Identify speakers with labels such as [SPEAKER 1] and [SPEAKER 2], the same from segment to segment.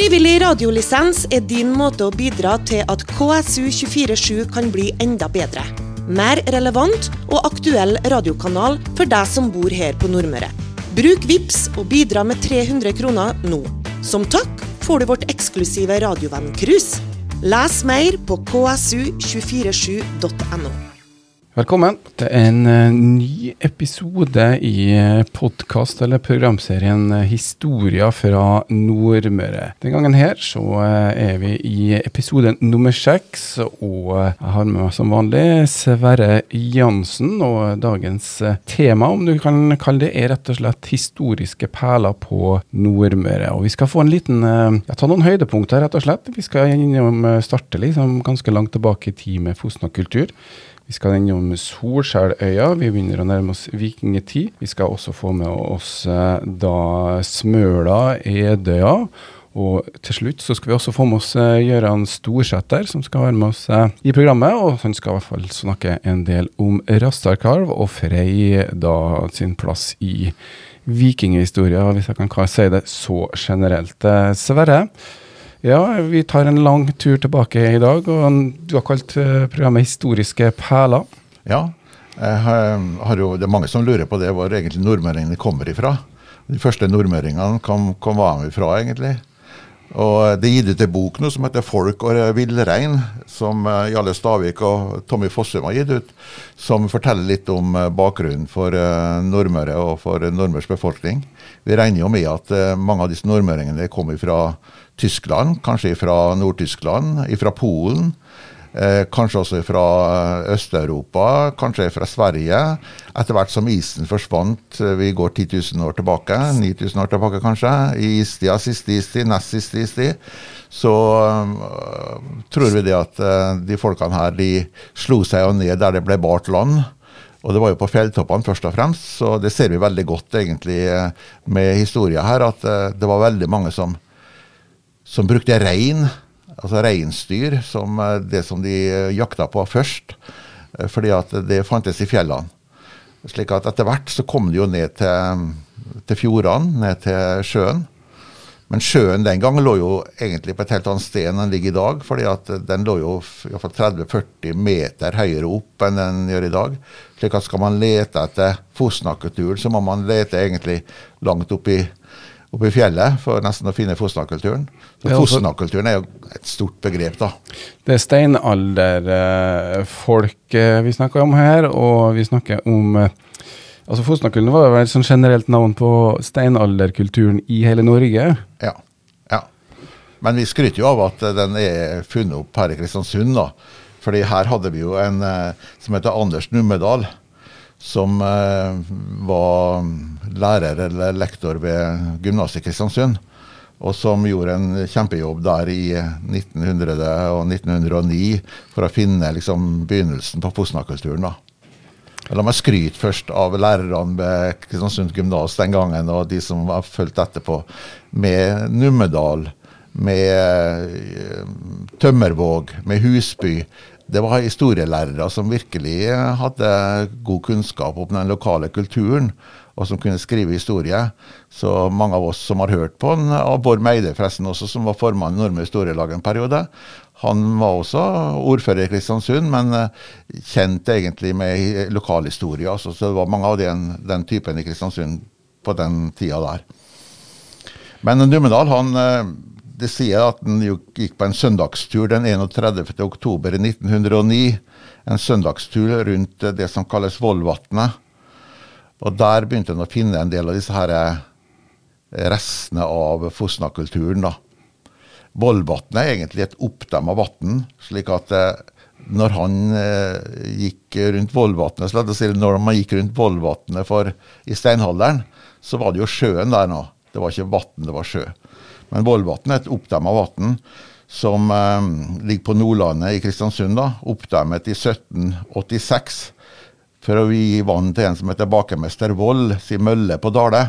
[SPEAKER 1] Frivillig radiolisens er din måte å bidra til at KSU247 kan bli enda bedre. Mer relevant og aktuell radiokanal for deg som bor her på Nordmøre. Bruk VIPS og bidra med 300 kroner nå. Som takk får du vårt eksklusive radiovenn-cruise. Les mer på ksu247.no.
[SPEAKER 2] Velkommen til en uh, ny episode i uh, podkast- eller programserien Historia Historier fra Nordmøre. Den gangen her så er vi i episode nummer seks, og jeg har med meg som vanlig Sverre Jansen. Og dagens tema, om du kan kalle det, er rett og slett historiske perler på Nordmøre. Og vi skal få en liten ja, ta noen høydepunkter, rett og slett. Vi skal innom starte liksom ganske langt tilbake i tid med Fosna-kultur. Vi skal innom Solskjelløya. Vi begynner å nærme oss vikingtid. Vi skal også få med oss eh, da Smøla, Edøya. Og til slutt så skal vi også få med oss eh, Gøran Storsæter, som skal være med oss eh, i programmet. Og han skal i hvert fall snakke en del om Rastarkalv og Frei da sin plass i vikinghistoria, hvis jeg kan si det så generelt. Sverre, ja, vi tar en lang tur tilbake i dag, og du har kalt eh, programmet 'Historiske perler'.
[SPEAKER 3] Ja, jo, det er mange som lurer på det, hvor egentlig nordmøringene kommer ifra. De første nordmøringene kom, kom var vi fra, egentlig. Og Det er gitt ut en bok nå som heter 'Folk og villrein', som Jalle Jarle Stavik og Tommy Fossum har gitt ut. Som forteller litt om eh, bakgrunnen for Nordmøre og for nordmørs befolkning. Vi regner jo med at mange av disse nordmøringene kommer fra Tyskland, kanskje fra Nord-Tyskland, fra Polen. Eh, kanskje også fra eh, Øst-Europa, kanskje fra Sverige. Etter hvert som isen forsvant, eh, vi går 10 000 år tilbake, 9000 år tilbake kanskje, i istida, siste istid, nest siste istid, så uh, tror vi det at uh, de folkene her de slo seg jo ned der det ble bart land. Og det var jo på fjelltoppene først og fremst, så det ser vi veldig godt egentlig med historia her, at uh, det var veldig mange som som brukte rein, altså reinsdyr, som eh, det som de eh, jakta på først. Eh, fordi at det fantes i fjellene. Slik at etter hvert så kom de jo ned til, til fjordene, ned til sjøen. Men sjøen den gangen lå jo egentlig på et helt annet sted enn den ligger i dag. fordi at den lå jo 30-40 meter høyere opp enn den gjør i dag. slik at skal man lete etter Fosnakulturen, så må man lete egentlig langt opp i oppe i fjellet for nesten å finne Fosna-kulturen. Fosna-kulturen er jo et stort begrep, da.
[SPEAKER 2] Det er steinalderfolk eh, vi snakker om her, og vi snakker om eh, Altså Fosna-kulturen var vel sånn generelt navn på steinalderkulturen i hele Norge?
[SPEAKER 3] Ja. ja. Men vi skryter jo av at den er funnet opp her i Kristiansund, da. Fordi her hadde vi jo en eh, som heter Anders Nummedal som eh, var lærer eller lektor ved gymnaset i Kristiansund. Og som gjorde en kjempejobb der i 1900 og 1909 for å finne liksom, begynnelsen på Fosna-kulturen. La meg skryte først av lærerne ved Kristiansund gymnas den gangen, og de som har fulgt etterpå, med Numedal, med eh, Tømmervåg, med Husby, det var historielærere som virkelig hadde god kunnskap om den lokale kulturen, og som kunne skrive historie. Så mange av oss som har hørt på han, og Bård Meide forresten også, som var formann i Nordmøre Historielag en periode, han var også ordfører i Kristiansund, men eh, kjent egentlig med lokalhistorie. Altså, så det var mange av den, den typen i Kristiansund på den tida der. Men Numedal han eh, det sier at han gikk på en søndagstur den 31. oktober 1909. En søndagstur rundt det som kalles Vollvatnet. Og der begynte han å finne en del av disse her eh, restene av Fosna-kulturen. Vollvatnet er egentlig et oppdemma vann, slik at eh, når han eh, gikk rundt Vollvatnet, når man gikk rundt Vollvatnet i steinalderen, så var det jo sjøen der nå. Det var ikke vann, det var sjø. Men Vollvatnet er et oppdemma vann som eh, ligger på Nordlandet i Kristiansund. da, Oppdemmet i 1786 for å gi vann til en som heter bakemester Vold, sin mølle på Dale.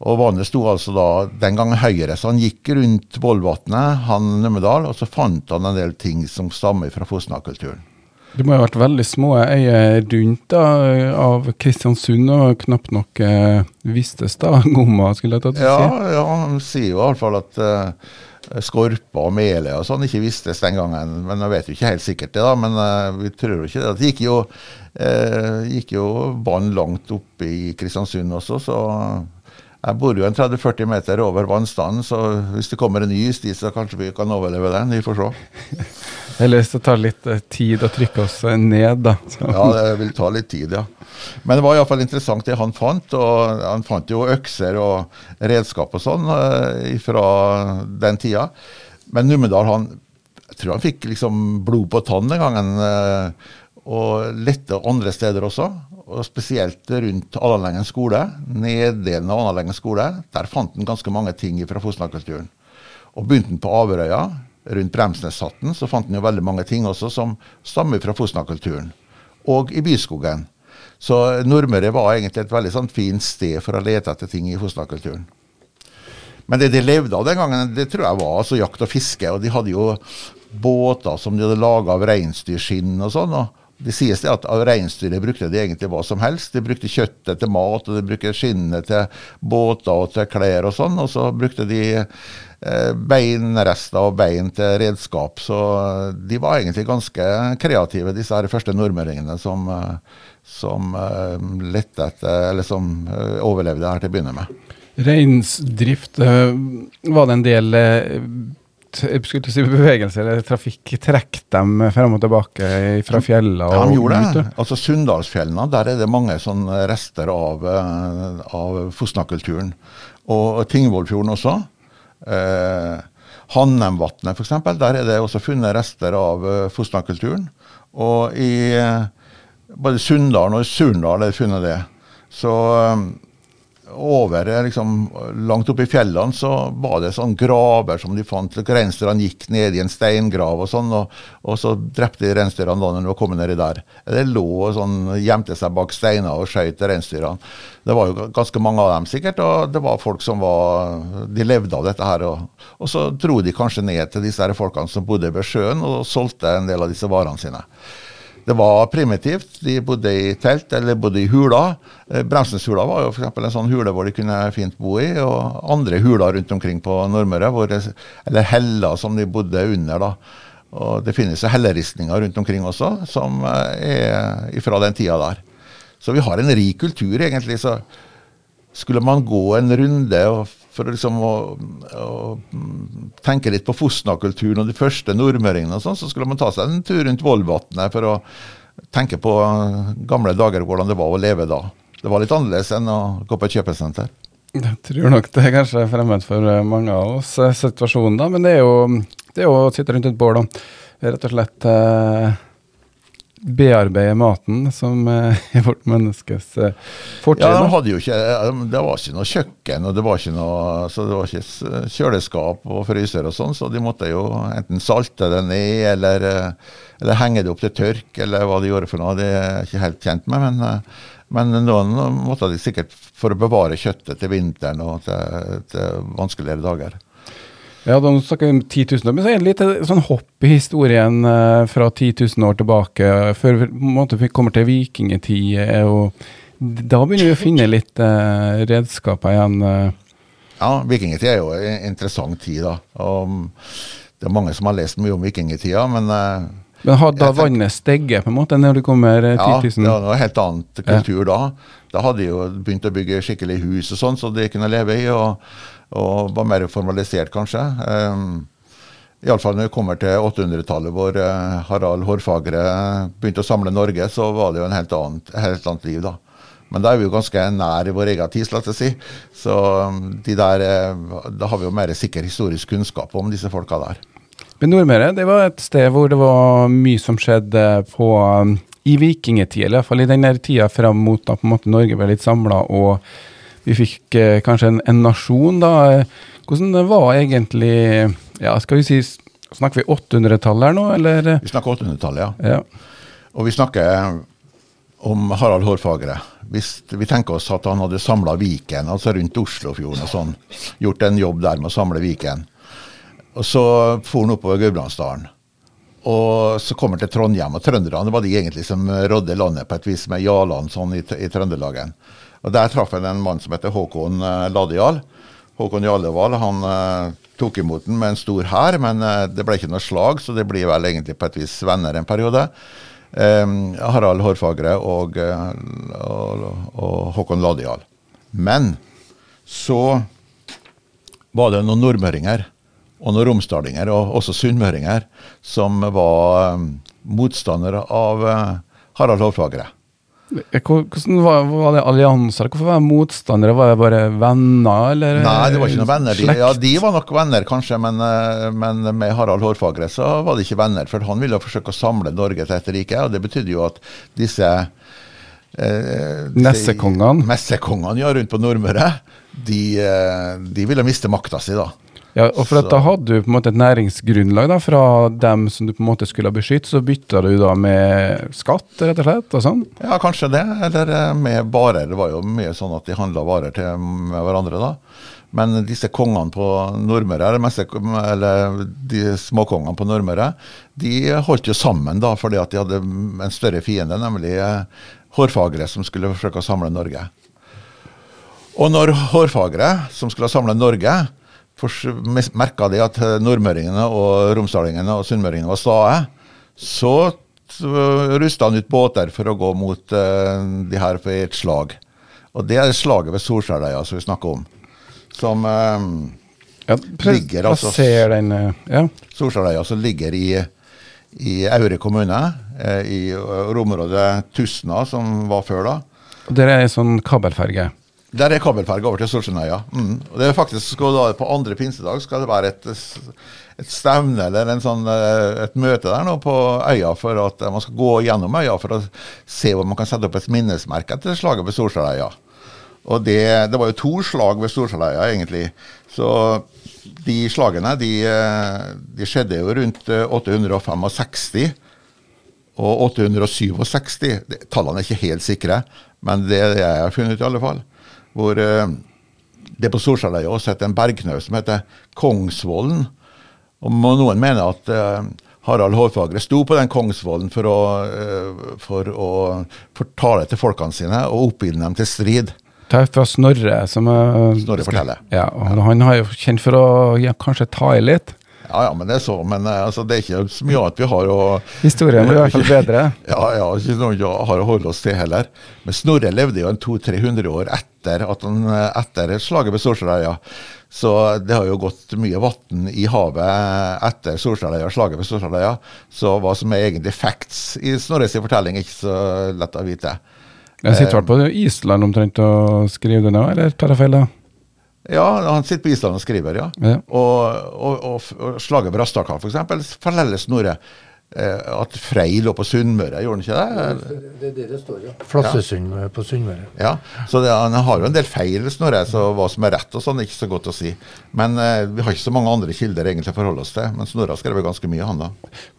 [SPEAKER 3] Og Vannet sto altså da den gangen høyere, så han gikk rundt Vollvatnet, han Numedal, og så fant han en del ting som stammer fra Fosna-kulturen.
[SPEAKER 2] Det må ha vært veldig små øyer rundt da, av Kristiansund, og knapt nok eh, vistes da Gomma, skulle jeg tatt å si.
[SPEAKER 3] ja, han sier jo fall at uh, Skorpa og Mele og sånn ikke vistes den gangen. Men jeg vet jo ikke helt sikkert det, da. Men uh, vi tror jo ikke det. Det gikk jo, uh, jo vann langt oppe i Kristiansund også, så jeg bor jo en 30-40 meter over vannstanden, så hvis det kommer en ny isdis, så kanskje vi kan overleve den. Vi får se.
[SPEAKER 2] Eller hvis det tar litt eh, tid å trykke oss eh, ned, da.
[SPEAKER 3] Ja, det vil ta litt tid, ja. Men det var iallfall interessant det han fant. og Han fant jo økser og redskap og sånn eh, fra den tida. Men Numedal han, jeg tror han fikk liksom blod på tann den gangen. Og lette andre steder også. Og spesielt rundt Alalengen skole. Neddelen av Alalengen skole. Der fant han ganske mange ting fra Fosna-kulturen. Og begynte han på Averøya, rundt Bremsneshatten, så fant han jo veldig mange ting også som stammer fra Fosna-kulturen. Og i Byskogen. Så Nordmøre var egentlig et veldig sånn fint sted for å lete etter ting i Fosna-kulturen. Men det de levde av den gangen, det tror jeg var altså jakt og fiske. Og de hadde jo båter som de hadde laga av reinsdyrskinn og sånn. og det sies det at reinsdyret brukte de egentlig hva som helst. De brukte kjøttet til mat, og de brukte skinnet til båter og til klær og sånn. Og så brukte de eh, beinrester og bein til redskap. Så de var egentlig ganske kreative, disse her første nordmøringene som, eh, som eh, etter, som eh, overlevde her til å begynne med.
[SPEAKER 2] Reinsdrift, eh, var det en del skulle si bevegelse eller trafikk? Trekk dem frem og tilbake fra fjellene?
[SPEAKER 3] Ja, de gjorde det. Altså Sunndalsfjellene, der er det mange sånne rester av, eh, av Fosna-kulturen. Og Tingvollfjorden også. Eh, Hannemvatnet f.eks., der er det også funnet rester av eh, Fosna-kulturen. Og i eh, både Sunndalen og i Surndal er det funnet det. Så over eh, liksom, langt oppe i fjellene så var det sånn graver som de fant. Reinsdyrene gikk ned i en steingrav og sånn, og, og så drepte de reinsdyrene når de var kommet nedi der. De lå og sånn, gjemte seg bak steiner og skjøt reinsdyrene. Det var jo ganske mange av dem sikkert, og det var folk som var De levde av dette her. Og, og så dro de kanskje ned til disse her folkene som bodde ved sjøen, og solgte en del av disse varene sine. Det var primitivt. De bodde i telt eller bodde i hula. Eh, Bremsneshula var jo eksempel en sånn hule hvor de kunne fint bo i. Og andre huler rundt omkring på Nordmøre, eller heller som de bodde under. da. Og Det finnes helleristninger rundt omkring også, som eh, er fra den tida der. Så vi har en rik kultur, egentlig. så skulle man gå en runde og for liksom å, å mm, tenke litt på Fosna-kulturen og de første nordmøringene, og sånn, så skulle man ta seg en tur rundt Vollvatnet for å tenke på gamle dager, hvordan det var å leve da. Det var litt annerledes enn å gå på et kjøpesenter.
[SPEAKER 2] Jeg tror nok det er kanskje fremmed for eh, mange av oss, eh, situasjonen, da. Men det er jo, det er jo å sitte rundt et bål og rett og slett eh, bearbeide maten, som i er vårt menneskes eh, fortrinn.
[SPEAKER 3] Ja, de hadde jo ikke, Det var ikke noe kjøkken, og det var ikke noe, så det var ikke kjøleskap og fryser og sånn, så de måtte jo enten salte det ned, eller, eh, eller henge det opp til tørk, eller hva de gjorde for noe. Det er jeg ikke helt kjent med, men, eh, men noen måtte de sikkert for å bevare kjøttet til vinteren og til, til vanskeligere dager.
[SPEAKER 2] Ja, da snakker vi om 10 000 år, men så er det litt eh, sånn hopp i historien eh, fra 10 000 år tilbake, før vi en kommer til vikingtid. og Da begynner vi å finne litt eh, redskaper igjen. eh.
[SPEAKER 3] Ja, vikingtid er jo en interessant tid, da. Og det er mange som har lest mye om vikingtida, men eh,
[SPEAKER 2] Men har da vannet steget på en måte når det kommer eh,
[SPEAKER 3] Ja, det var noe helt annet kultur da. Da hadde de jo begynt å bygge skikkelig hus og sånn, så de kunne leve i, og, og var mer formalisert, kanskje. Um, Iallfall når vi kommer til 800-tallet, hvor eh, Harald Hårfagre begynte å samle Norge, så var det jo en helt annet, helt annet liv, da. Men da er vi jo ganske nær i vår egen tid, la oss si. Så um, de der, eh, da har vi jo mer sikker historisk kunnskap om disse folka der.
[SPEAKER 2] Men Nordmøre det var et sted hvor det var mye som skjedde på, um, i hvert fall i den tida fram mot da på en måte Norge ble litt samla og vi fikk eh, kanskje en, en nasjon. da. Eh, Hvordan det var egentlig ja, Skal vi si Snakker vi 800-tallet her nå, eller?
[SPEAKER 3] Vi snakker 800-tallet, ja.
[SPEAKER 2] Ja.
[SPEAKER 3] Og vi snakker om Harald Hårfagre. Hvis vi tenker oss at han hadde samla Viken, altså rundt Oslofjorden og sånn, gjort en jobb der med å samle Viken. Og så for han oppover Gudbrandsdalen. Og så kommer han til Trondheim, og trønderne det var de egentlig som rådde landet på et vis med Jaland sånn i, i Trøndelagen. Og Der traff han en mann som heter Håkon uh, Ladejal. Håkon Jalleval han uh, tok imot den med en stor hær, men uh, det ble ikke noe slag, så det blir vel egentlig på et vis venner en periode. Um, Harald Hårfagre og, og, og Håkon Ladejal. Men så var det noen nordmøringer og noen romsdalinger, og også sunnmøringer, som var motstandere av Harald Hårfagre.
[SPEAKER 2] Hvordan var, var, det allianser? Hvorfor var det motstandere? Var det bare venner, eller?
[SPEAKER 3] Nei, det var ikke noen venner. De, ja, de var nok venner, kanskje, men, uh, men, med Harald Hårfagre så var de ikke venner. For han ville forsøke å samle Norge til et rike, og det betydde jo at disse
[SPEAKER 2] Eh, Nessekongene?
[SPEAKER 3] Messekongene ja, rundt på Nordmøre. De, eh, de ville miste makta si, da.
[SPEAKER 2] Ja, og for Da hadde du på en måte et næringsgrunnlag da, fra dem som du på en måte skulle beskytte, så bytta du da med skatt, rett og slett? og sånn?
[SPEAKER 3] Ja, kanskje det. Eller eh, med varer. Det var jo mye sånn at de handla varer til med hverandre da. Men disse kongene på Nordmøre, eller, eller de småkongene på Nordmøre, de holdt jo sammen da, fordi at de hadde en større fiende, nemlig hårfagre som skulle forsøke å samle Norge. Og når hårfagre, som skulle samle Norge, merka de at nordmøringene og romsdalingene og sunnmøringene var stae, så rusta han ut båter for å gå mot uh, de her for et slag. Og det er slaget ved Solskjærøya som vi snakker om. Som uh, ja, ligger altså
[SPEAKER 2] den, uh, ja.
[SPEAKER 3] Som ligger i i Aure kommune, eh, i rområdet Tusna, som var før da.
[SPEAKER 2] Og Der er ei sånn kabelferge?
[SPEAKER 3] Der er kabelferge over til Solskjønøya. Mm. Og det er faktisk, da, På andre pinsedag skal det være et, et stevne eller sånn, eh, et møte der nå på øya for at man skal gå gjennom øya for å se om man kan sette opp et minnesmerke etter slaget ved Solskjønøya. Og det, det, var jo to slag ved Storsaløya, egentlig. Så de slagene de, de, skjedde jo rundt 865 eh, og 867. Tallene er ikke helt sikre, men det er det jeg har funnet ut, i alle fall. Hvor eh, det på Storsaløya også heter en bergknaus som heter Kongsvollen. Og noen mener at uh, Harald Hårfagre sto på den Kongsvollen for å, uh, for å fortale til folkene sine og oppildne dem til strid.
[SPEAKER 2] Det er fra Snorre. som er,
[SPEAKER 3] Snorre forteller.
[SPEAKER 2] Ja, og. Han har jo kjent for å ja, kanskje ta i litt.
[SPEAKER 3] Ja, ja, men det er så. Men eh, altså, det er ikke så mye annet vi har å
[SPEAKER 2] Historien blir i hvert fall bedre.
[SPEAKER 3] Ja, ja, ikke noe vi har å holde oss til heller. Men Snorre levde jo en 200-300 år etter, at han, etter slaget ved Sorseløya. Så det har jo gått mye vann i havet etter Sorseløya, slaget ved Sorseløya. Så hva som er egentlig facts i Snorres fortelling, er ikke så lett å vite.
[SPEAKER 2] Jeg sitter vel på Island omtrent og skriver det nå, eller tar jeg feil da?
[SPEAKER 3] Ja, han sitter på Island og skriver, ja. ja. Og, og, og, og slaget ved Rastaka, f.eks., forteller Snorre at Frei lå på Sunnmøre, gjorde han ikke
[SPEAKER 4] det? Det er det det står, ja. Flassesund ja. på Sunnmøre.
[SPEAKER 3] Ja, så det, Han har jo en del feil, Snorre, så hva som er rett og sånn, er ikke så godt å si. Men eh, vi har ikke så mange andre kilder egentlig å forholde oss til. Men Snorre har skrevet ganske mye, han da.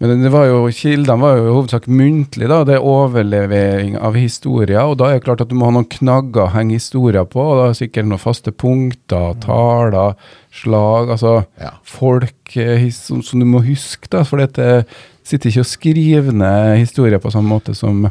[SPEAKER 2] Men det var jo, kildene var jo i hovedsak muntlig, da. Det er overlevering av historier. Og da er det klart at du må ha noen knagger å henge historier på, og da er det sikkert noen faste punkter, taler, slag. Altså ja. folk eh, som, som, du må huske, da. For dette sitter ikke og skriver ned historier på samme måte som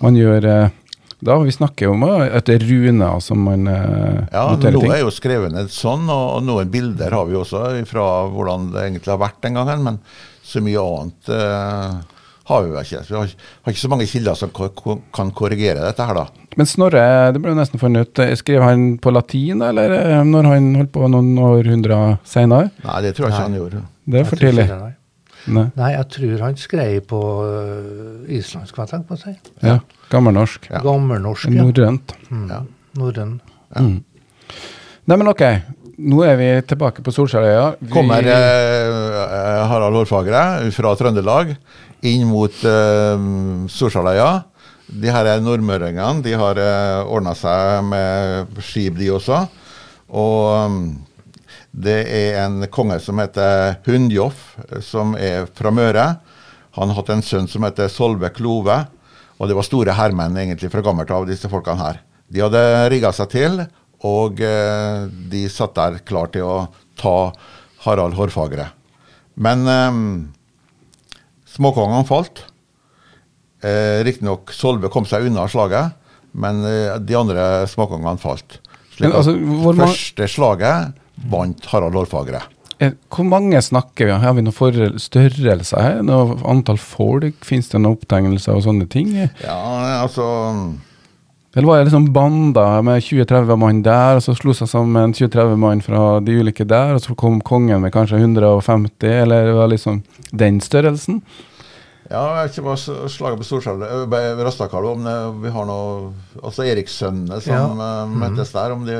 [SPEAKER 2] man gjør eh, da. Vi snakker om at det er runer som man
[SPEAKER 3] eh, Ja, noe er jo skrevet ned sånn, og, noen bilder har vi også fra hvordan det egentlig har vært den gangen. Men så mye annet uh, har vi vel ikke. Vi har, har, ikke så mange kilder som kan korrigere dette her, da.
[SPEAKER 2] Men Snorre, det ble jo nesten funnet ut. Skrev han på latin, eller når han holdt på noen århundrer seinere?
[SPEAKER 3] Nei, det tror jeg ikke han gjorde.
[SPEAKER 2] Det er for tidlig.
[SPEAKER 4] Nei. Nei. jeg tror han skrev på uh, islandsk, hva tenker på å si.
[SPEAKER 2] Ja, Gammelnorsk.
[SPEAKER 4] Ja. Gammelnorsk, ja.
[SPEAKER 2] Norrønt.
[SPEAKER 4] Mm. Ja. Norrøn.
[SPEAKER 2] Ja. Mm. Nei, men ok. Nå er vi tilbake på Solskjærøya.
[SPEAKER 3] Vi... Kommer eh, Harald Hårfagre fra Trøndelag inn mot eh, Solskjærøya. De her nordmøringene de har eh, ordna seg med skip, de også. Og det er en konge som heter Hundjoff, som er fra Møre. Han har hatt en sønn som heter Solve Klove. Og det var store herremenn egentlig fra gammelt av, disse folkene her. De hadde rigga seg til, og eh, de satt der klar til å ta Harald Hårfagre. Men eh, Småkongene falt. Eh, Riktignok Solve kom seg unna slaget, men eh, de andre småkongene falt. Slik
[SPEAKER 2] Men
[SPEAKER 3] at
[SPEAKER 2] altså,
[SPEAKER 3] første slaget vant Harald Hårfagre.
[SPEAKER 2] Eh, Hvor mange snakker vi om? Har vi noen for- størrelser her? Noe antall folk? Fins det noen opptegnelser og sånne ting?
[SPEAKER 3] Ja, altså
[SPEAKER 2] Eller var det liksom bander med 20-30 mann der, og så slo seg sammen 20-30 mann fra de ulike der, og så kom kongen med kanskje 150, eller det var liksom den størrelsen?
[SPEAKER 3] Ja, jeg vet ikke hva slaget på Storskjell Rastakalv, om det, vi har noe Altså Erikssønnene som
[SPEAKER 4] Ja.
[SPEAKER 3] eh, møttes der, om de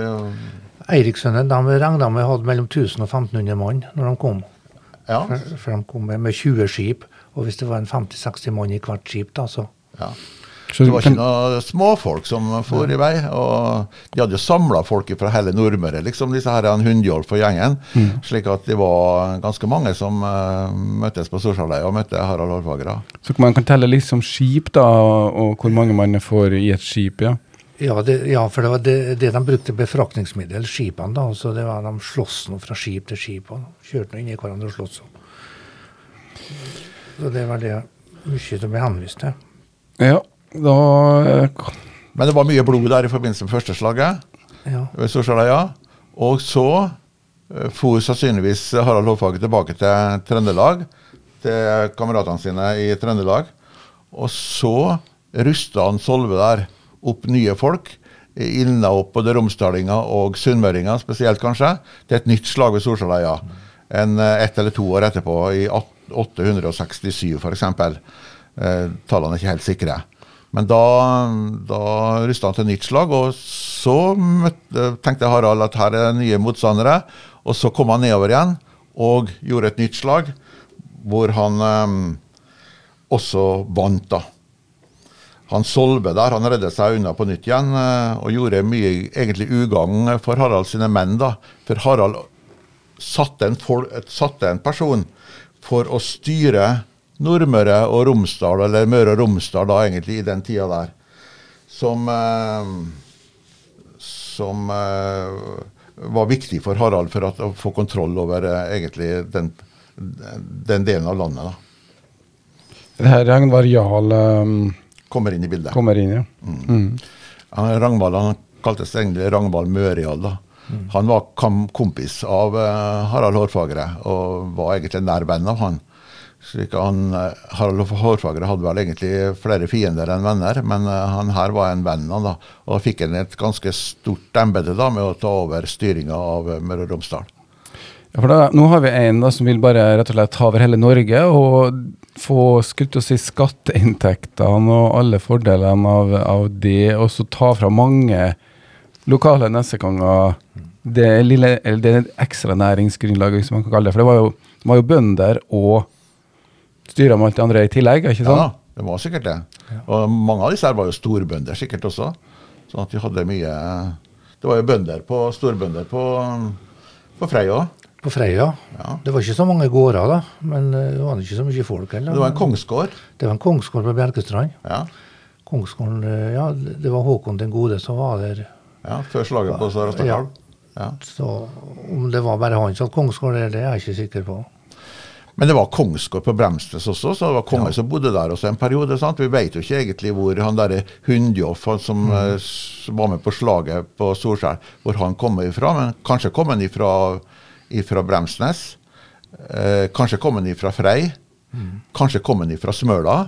[SPEAKER 4] Eirikssønnen de regna med hadde mellom 1000 og 1500 mann når de kom.
[SPEAKER 3] Ja.
[SPEAKER 4] For, for de kom med, med 20 skip, og hvis det var en 50-60 mann i hvert skip, da, så
[SPEAKER 3] ja.
[SPEAKER 2] Så
[SPEAKER 3] Det var ikke noen småfolk som for i vei. og De hadde jo samla folk fra hele Nordmøre, liksom disse her han Hundjolf og gjengen. Slik at det var ganske mange som uh, møttes på Storskjelløya og møtte Harald Hårfagre.
[SPEAKER 2] Så man kan telle liksom skip, da, og hvor mange man får i et skip, ja.
[SPEAKER 4] Ja, det, ja for det var det, det de brukte befraktningsmiddel, skipene. da, så det var De sloss nå fra skip til skip. og Kjørte nå inn i hverandre og sloss. Så det var det mye som ble henvist til.
[SPEAKER 2] Ja, da eh,
[SPEAKER 3] Men det var mye blod der i forbindelse med første slaget
[SPEAKER 4] Ja.
[SPEAKER 3] Storskjelløya. Og så eh, for sannsynligvis Harald Hårfagre tilbake til Trøndelag, til kameratene sine i Trøndelag. Og så rusta han Solve der opp nye folk. Både romsdalinger og sunnmøringer spesielt, kanskje, til et nytt slag ved Storskjelløya. En eh, ett eller to år etterpå, i 867 f.eks. Eh, tallene er ikke helt sikre. Men da, da rusta han til nytt slag, og så møtte, tenkte Harald at her er nye motstandere. Og så kom han nedover igjen og gjorde et nytt slag, hvor han eh, også vant, da. Han Solve der, han reddet seg unna på nytt igjen, eh, og gjorde mye egentlig ugagn for Harald sine menn. da. For Harald satte en, fol satte en person for å styre Nordmøre og Romsdal, eller Møre og Romsdal da egentlig i den tida der, som eh, som eh, var viktig for Harald for å få kontroll over egentlig den, den delen av landet. da.
[SPEAKER 2] Det her Ragnvald Jarl um,
[SPEAKER 3] Kommer inn i bildet.
[SPEAKER 2] kommer inn, ja. Mm.
[SPEAKER 3] Han, Rangvald han kaltes egentlig Ragnvald Mørial. da. Han var kam kompis av uh, Harald Hårfagre, og var egentlig en nær venn av han. Slik han, eh, Harald Hårfagre hadde vel egentlig flere fiender enn venner, men eh, han her var en venn av han. da. Og da fikk han et ganske stort embete med å ta over styringa av Møre og Romsdal.
[SPEAKER 2] Ja, for da, nå har vi en da, som vil bare rett og slett ta over hele Norge og få skutt å si skatteinntektene og alle fordelene av, av det, og så ta fra mange lokale nessekonger det lille, eller det ekstra næringsgrunnlaget, hvis man kan kalle det. For det var jo, det var jo bønder og styra med alt det andre i tillegg, ikke sant?
[SPEAKER 3] Ja, det var sikkert det. Og mange av disse her var jo storbønder sikkert også. Sånn at de hadde mye Det var jo bønder på, storbønder på, på Frei òg.
[SPEAKER 4] På Freia.
[SPEAKER 3] Ja.
[SPEAKER 4] Det var ikke så mange gårder, da, men eh, det var ikke så mye folk heller.
[SPEAKER 3] Det var en kongsgård.
[SPEAKER 4] Det var en kongsgård på Bjerkestrand.
[SPEAKER 3] Ja,
[SPEAKER 4] Kongsgården, eh, ja, det var Håkon den gode som var der.
[SPEAKER 3] ja, Før slaget på Svarastadkalv. Ja.
[SPEAKER 4] Så om det var bare han som hadde kongsgård, det er jeg ikke sikker på.
[SPEAKER 3] Men det var kongsgård på Bremsnes også, så det var konger som bodde der også en periode. sant? Vi vet jo ikke egentlig hvor han derre Hundjoff, som mm. var med på slaget på Solskjær, hvor han kom ifra. Men kanskje kom han ifra, ifra Bremsnes. Eh, kanskje kom han ifra Frei. Kanskje kom han ifra Smøla.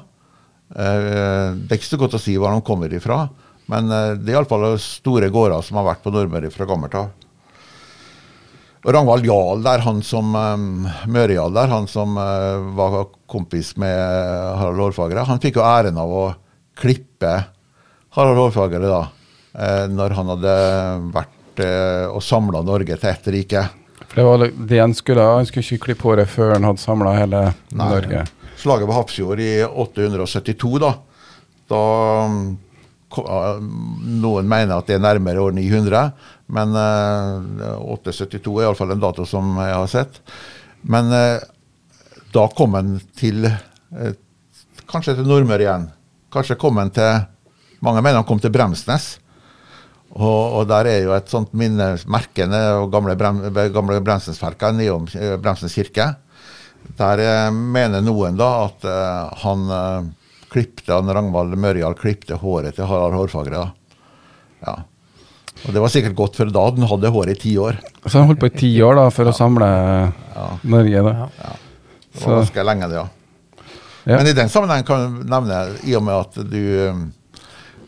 [SPEAKER 3] Eh, det er ikke så godt å si hvor han kommer ifra, men eh, det er iallfall store gårder som har vært på Nordmøre fra gammelt av. Og Ragnvald Jarl der, han som um, Møre-Jarl der, han som uh, var kompis med Harald Hårfagre, han fikk jo æren av å klippe Harald Hårfagre da, eh, når han hadde vært eh, og samla Norge til ett rike.
[SPEAKER 2] For det var det han skulle Han skulle ikke klippe håret før han hadde samla hele Norge.
[SPEAKER 3] Slaget ved Hafrsfjord i 872, da. Da Noen mener at det er nærmere år 900, men uh, 872 er iallfall en dato som jeg har sett. Men uh, da kom han til uh, Kanskje til Nordmøre igjen. Kanskje kom han til Mange mener han kom til Bremsnes. Og, og der er jo et sånt minnesmerke ned- og gamle, brem, gamle Bremsnesferker nedom Bremsens kirke. Der eh, mener noen da at eh, han eh, klipte, han Ragnvald Mørjal klipte håret til Harald Hårfagre. da. Ja. Og det var sikkert godt, for da hadde han hatt håret i ti år.
[SPEAKER 2] Så han holdt på i ti år da, for å samle Norge. da.
[SPEAKER 4] Ja.
[SPEAKER 3] Det var ganske lenge, det, ja.
[SPEAKER 2] Ja.
[SPEAKER 3] Men i den sammenheng kan jeg nevne, i og med at du,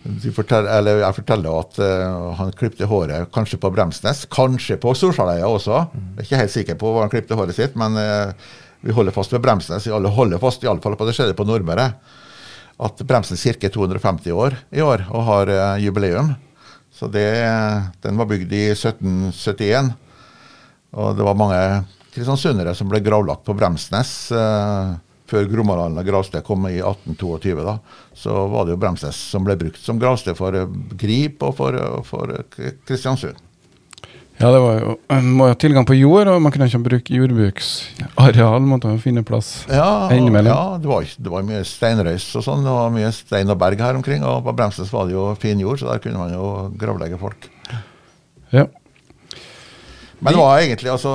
[SPEAKER 3] eller jeg forteller at uh, han klipte håret kanskje på Bremsnes, kanskje på Storsaløya også. Jeg er ikke helt sikker på hvor han klipte håret sitt, men uh, vi holder fast ved Bremsnes. Alle holder fast i alle fall på det skjedde på Nordmøre. At Bremsnes kirke er 250 år i år og har uh, jubileum. Så det, den var bygd i 1771. Og det var mange kristiansundere som ble gravlagt på Bremsnes eh, før Grommaland gravsted kom i 1822. da, Så var det jo Bremsnes som ble brukt som gravsted for eh, Grip og for, eh, for eh, Kristiansund.
[SPEAKER 2] Ja, det var jo Man må ha tilgang på jord, og man kunne ikke bruke jordbruksareal. Måtte jo finne plass
[SPEAKER 3] Ja,
[SPEAKER 2] innimellom.
[SPEAKER 3] ja det, var, det var mye steinrøys og sånn. Det var mye stein og berg her omkring. Og på Bremsnes var det jo fin jord, så der kunne man jo gravlegge folk.
[SPEAKER 2] Ja.
[SPEAKER 3] Men hva egentlig, altså,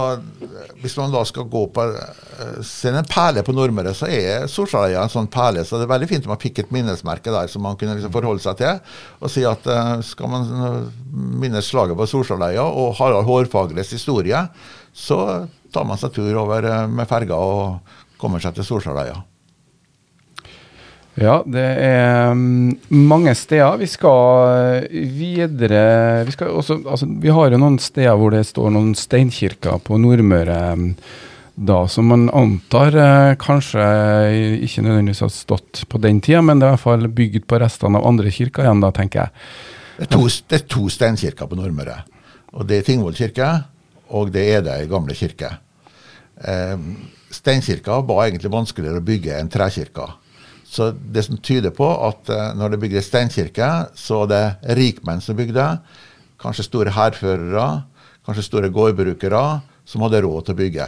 [SPEAKER 3] hvis man da skal gå på eh, Se en perle på Nordmøre, så er Sorsaløya en sånn perle. Så det er veldig fint om man fikk et minnesmerke der som man kunne liksom forholde seg til. Og si at eh, skal man eh, minnes slaget på Sorsaløya og Harald Hårfagres historie, så tar man seg tur over med ferga og kommer seg til Solstadøya.
[SPEAKER 2] Ja, det er mm, mange steder. Vi skal eh, videre Vi, skal også, altså, vi har jo noen steder hvor det står noen steinkirker på Nordmøre mm, da, som man antar eh, kanskje ikke nødvendigvis har stått på den tida, men det er i hvert fall bygd på restene av andre kirker igjen, da, tenker jeg.
[SPEAKER 3] Det er to, det er to steinkirker på Nordmøre. Og Det er Tingvoll kirke, og det er Edøy gamle kirke. Eh, steinkirka var egentlig vanskeligere å bygge enn trekirka. Så det som tyder på at eh, når det bygde steinkirke, så er det rikmenn som bygde, kanskje store hærførere, kanskje store gårdbrukere, som hadde råd til å bygge.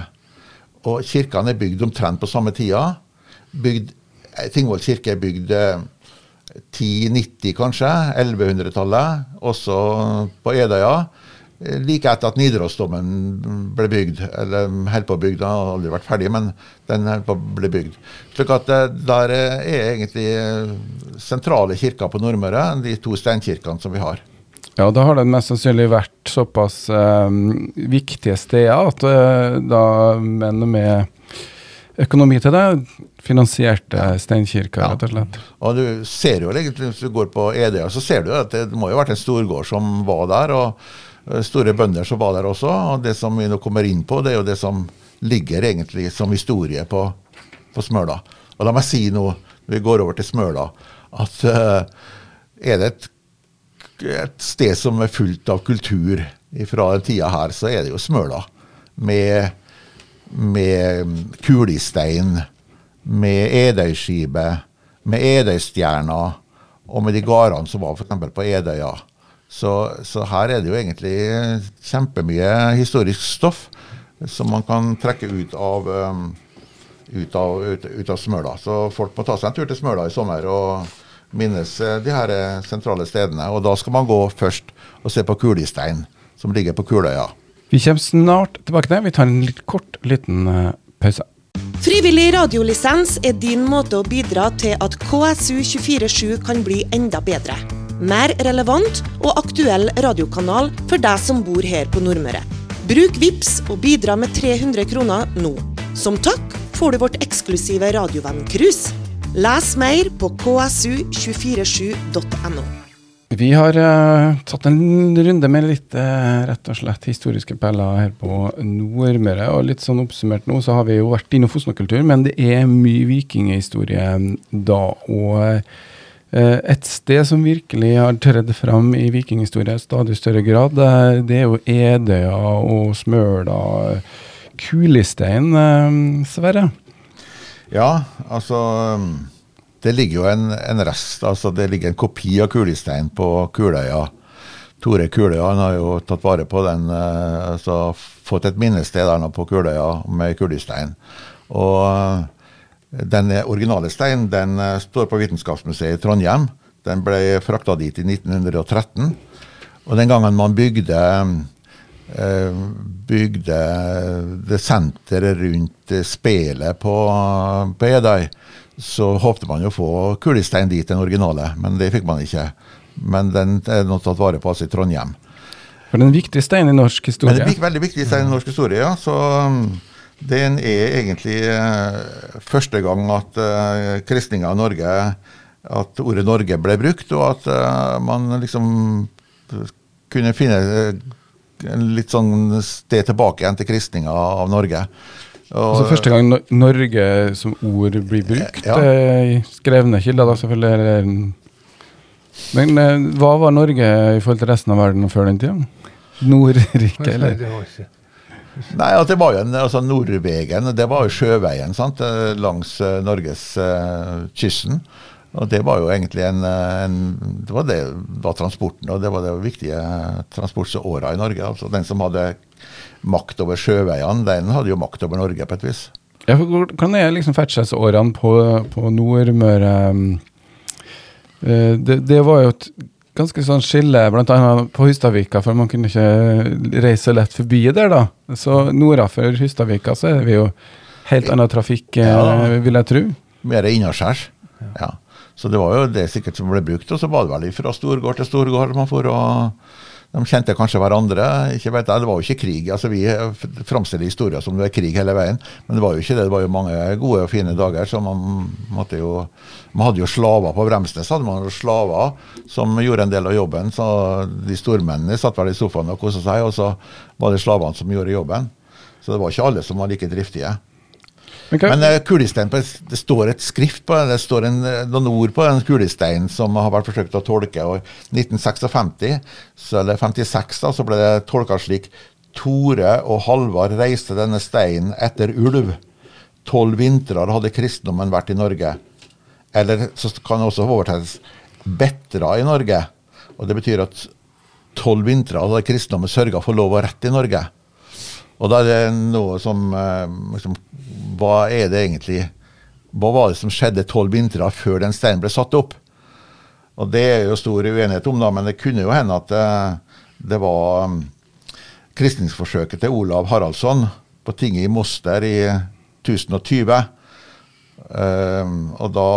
[SPEAKER 3] Og kirkene er bygd omtrent på samme tida. Bygd, eh, Tingvoll kirke er bygd eh, 1090 kanskje, 1100-tallet, også på Edøya. Eh, Like etter at Nidarosdomen ble bygd, eller holdt på å bygge, den har aldri vært ferdig, men den holdt på å bli bygd. Slik at eh, der eh, er egentlig sentrale kirker på Nordmøre, de to steinkirkene som vi har.
[SPEAKER 2] Ja, da har det mest sannsynlig vært såpass eh, viktige steder at da menn med økonomi til det finansierte steinkirker,
[SPEAKER 3] Ja.
[SPEAKER 2] rett og slett.
[SPEAKER 3] Og du ser jo egentlig, Hvis du går på Edøya, så ser du at det, må jo ha vært en storgård som var der. og Store bønder som var der også. og Det som vi nå kommer inn på, det er jo det som ligger egentlig som historie på, på Smøla. Og la meg si nå, når vi går over til Smøla, at uh, er det et, et sted som er fullt av kultur fra den tida her, så er det jo Smøla. Med med kulestein, med Edøyskipet, med Edøystjerna og med de gårdene som var f.eks. på Edøya. Så, så her er det jo egentlig kjempemye historisk stoff som man kan trekke ut av, um, ut av, ut, ut av Smøla. Så folk må ta seg en tur til Smøla i sommer og minnes eh, de her eh, sentrale stedene. Og da skal man gå først og se på kulistein, som ligger på Kuløya.
[SPEAKER 2] Vi kommer snart tilbake til. Vi tar en litt kort liten eh, pause.
[SPEAKER 1] Frivillig radiolisens er din måte å bidra til at KSU247 kan bli enda bedre. Mer relevant og aktuell radiokanal for deg som bor her på Nordmøre. Bruk VIPS og bidra med 300 kroner nå. Som takk får du vårt eksklusive radiovenn-cruise. Les mer på ksu247.no.
[SPEAKER 2] Vi har uh, tatt en runde med litt uh, rett og slett historiske peller her på Nordmøre. Og litt sånn oppsummert nå, så har vi jo vært innom Fosna-kultur, men det er mye vikinghistorie da. Og eh, et sted som virkelig har tredd fram i vikinghistorie i stadig større grad, eh, det er jo Edøya og Smøla. Kulistein, eh, Sverre.
[SPEAKER 3] Ja, altså Det ligger jo en, en rest, altså det ligger en kopi av Kulestein på Kuløya. Tore Kuløya han har jo tatt vare på den, eh, altså fått et minnested der nå på Kuløya med kulestein. Og eh, den originale steinen den eh, står på Vitenskapsmuseet i Trondheim. Den ble frakta dit i 1913. Og den gangen man bygde eh, bygde det senteret rundt eh, spelet på, på Edøy, så håpte man jo å få kulestein dit, den originale, men det fikk man ikke. Men den er nå tatt vare på altså i Trondheim.
[SPEAKER 2] For det er en viktig stein i norsk historie.
[SPEAKER 3] Men det er veldig viktig stein i norsk historie, ja. Så den er egentlig uh, første gang at uh, kristninga av Norge At ordet Norge ble brukt, og at uh, man liksom kunne finne en litt sånn sted tilbake igjen til kristninga av Norge.
[SPEAKER 2] Og, altså Første gang Norge som ord blir brukt, ja. i skrevne kilder, da selvfølgelig. Men hva var Norge i forhold til resten av verden før den tida? Nordriket, eller?
[SPEAKER 3] Nei, at det var jo en, altså Nordvegen, det var jo sjøveien sant, langs uh, norgeskysten. Uh, og det var jo egentlig en, en Det var det var transporten, og det var det viktige transportåra i Norge. altså Den som hadde makt over sjøveiene, den hadde jo makt over Norge på et vis.
[SPEAKER 2] Ja, for Hvordan er liksom ferdselsårene på, på Nordmøre? Det, det var jo et ganske sånn skille, bl.a. på Hustadvika, for man kunne ikke reise lett forbi der, da. Så nordafor Hustadvika så er vi jo helt annen trafikk, ja, eh, vil jeg tro.
[SPEAKER 3] Mer innaskjærs. Ja. Så det var jo det sikkert som ble brukt. Og så var det vel fra storgård til storgård man får og de kjente kanskje hverandre. ikke vet Det var jo ikke krig. altså Vi framstiller historier som det er krig hele veien, men det var jo ikke det. Det var jo mange gode og fine dager. så Man jo, man hadde jo slaver på Bremsnes. hadde man jo slaver som gjorde en del av jobben. så De stormennene satt vel i sofaen og kosa seg, og så var det slavene som gjorde jobben. Så det var ikke alle som var like driftige. Okay. Men uh, kulestein, det står et skrift på det, står en, eh, noen ord på den kulesteinen som har vært forsøkt å tolke. og 1956, så, eller 56 da, så ble det tolka slik Tore og Halvard reiste denne steinen etter ulv. Tolv vintrer hadde kristendommen vært i Norge. Eller så kan det også oversettes betra i Norge. Og Det betyr at tolv vintre hadde kristendommen sørga for lov og rett i Norge. Og da er det noe som eh, liksom, Hva er det egentlig Hva var det som skjedde tolv vintre før den steinen ble satt opp? Og det er jo stor uenighet om, da, men det kunne jo hende at det, eh, det var um, kristningsforsøket til Olav Haraldsson på tinget i Moster i 1020. Um, og da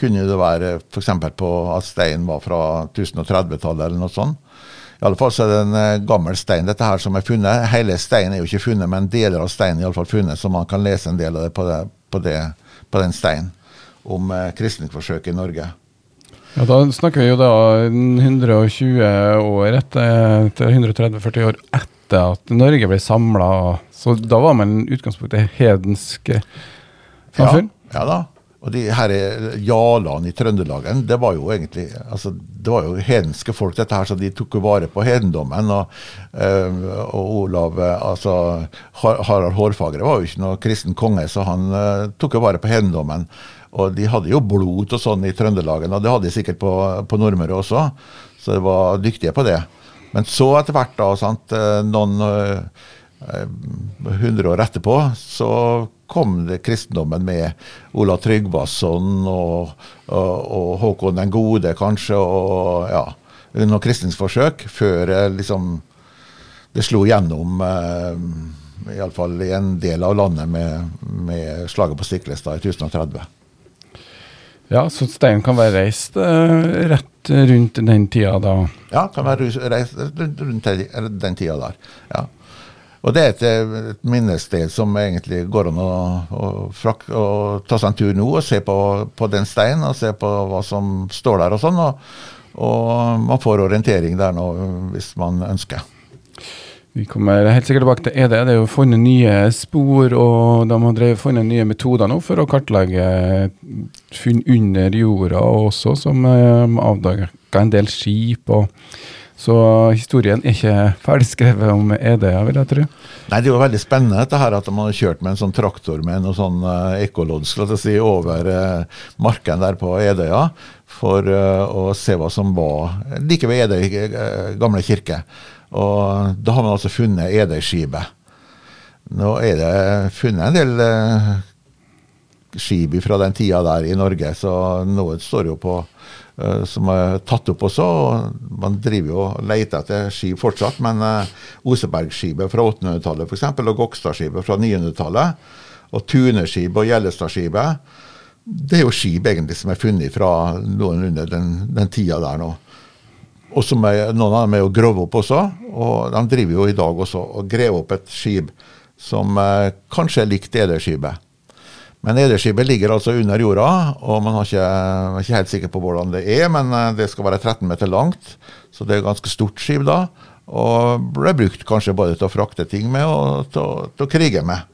[SPEAKER 3] kunne det være f.eks. på at steinen var fra 1030-tallet eller noe sånt. I alle fall så er det en uh, gammel stein dette her som er funnet. Hele steinen er jo ikke funnet, men deler av steinen er iallfall funnet, så man kan lese en del av det på, det, på, det, på den steinen om kristningsforsøket i Norge.
[SPEAKER 2] Ja, Da snakker vi jo da 120 år etter, etter 130-40 år etter at Norge ble samla. Så da var man utgangspunktet hedensk samfunn?
[SPEAKER 3] Ja, ja da. Og de her jarlene i Trøndelagen, det var jo egentlig altså, det var jo hedenske folk, dette her, så de tok jo vare på hedendommen. Og, øh, og Olav altså Harald Hårfagre var jo ikke noe kristen konge, så han øh, tok jo vare på hedendommen. Og de hadde jo blod og sånn i Trøndelagen, og det hadde de sikkert på, på Nordmøre også. Så de var dyktige på det. Men så etter hvert, da, sant, eh, noen hundre år etterpå, så kom det kristendommen med Ola Tryggvason og, og, og, Håkon den gode, kanskje, og ja, noen kristningsforsøk før eh, liksom det slo gjennom eh, iallfall i en del av landet med, med slaget på Stiklestad i 1030.
[SPEAKER 2] Ja, så steinen kan være reist uh, rett rundt den tida da?
[SPEAKER 3] Ja, kan være reist rundt den tida der. ja. Og det er et, et minnested som egentlig går an å, å, frak, å, ta seg en tur nå og se på, på den steinen og se på hva som står der og sånn. Og, og man får orientering der nå hvis man ønsker.
[SPEAKER 2] Vi kommer helt sikkert tilbake til ED. Det er jo funnet nye spor, og de har funnet nye metoder nå for å kartlegge funn under jorda også, som um, avdaga en del skip. og så historien er ikke ferdigskrevet om Edøya, vil jeg tro.
[SPEAKER 3] Nei, Det er jo veldig spennende dette her at man har kjørt med en sånn traktor med noe sånn uh, ekkolodd si, over uh, marken der på Edøya for uh, å se hva som var like ved Edøy uh, gamle kirke. Og da har man altså funnet Edøyskipet. Nå er det funnet en del skip fra den tida der i Norge, så noe står jo på uh, som er tatt opp også. og Man driver jo og leter etter skip fortsatt, men uh, Osebergskipet fra 800-tallet f.eks., og Gokstadskipet fra 900-tallet, og Tuneskipet og Gjellestadskipet, det er jo skip egentlig som er funnet fra noenlunde den, den tida der nå. Og som er, noen av dem er jo grove opp også, og de driver jo i dag også og graver opp et skip som eh, kanskje er likt Ederskipet. Men Nederskipet ligger altså under jorda, og man er ikke, er ikke helt sikker på hvordan det er, men eh, det skal være 13 meter langt, så det er et ganske stort skip da. Og ble brukt kanskje både til å frakte ting med og til, til å krige med.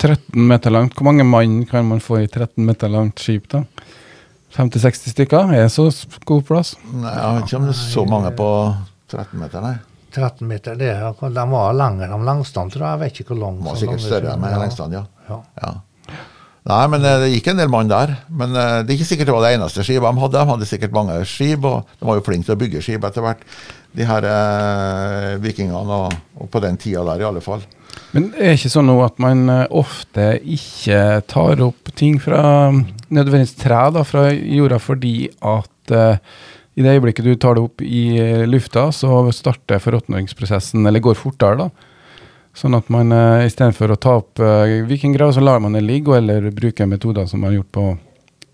[SPEAKER 2] 13 meter langt. Hvor mange mann kan man få i 13 meter langt skip, da? 50-60 stykker? Er så god plass?
[SPEAKER 3] Nei, Jeg vet ikke om det er så mange på 13 meter, nei.
[SPEAKER 4] 13 meter, det, er- de var lengre om langstand, tror jeg. Jeg vet ikke hvor lang.
[SPEAKER 3] De var sikkert
[SPEAKER 4] lang-
[SPEAKER 3] større enn
[SPEAKER 4] ja.
[SPEAKER 3] lengstand, ja.
[SPEAKER 4] Ja.
[SPEAKER 3] ja. Nei, men eh, det gikk en del mann der. Men eh, det er ikke sikkert det var det eneste skipet de hadde. De hadde sikkert mange skip, og de var jo flinke til å bygge skip etter hvert, de her eh, vikingene, og, og på den tida der i alle fall.
[SPEAKER 2] Men er det ikke sånn nå at man eh, ofte ikke tar opp ting fra mm, nødvendigvis tre da, fra jorda, fordi at eh, i det øyeblikket du tar det opp i lufta, så starter forråtningsprosessen, eller går fortere, da. Sånn at man uh, istedenfor å ta opp uh, vikinggrav, så lar man det ligge, eller bruker metoder som man har gjort på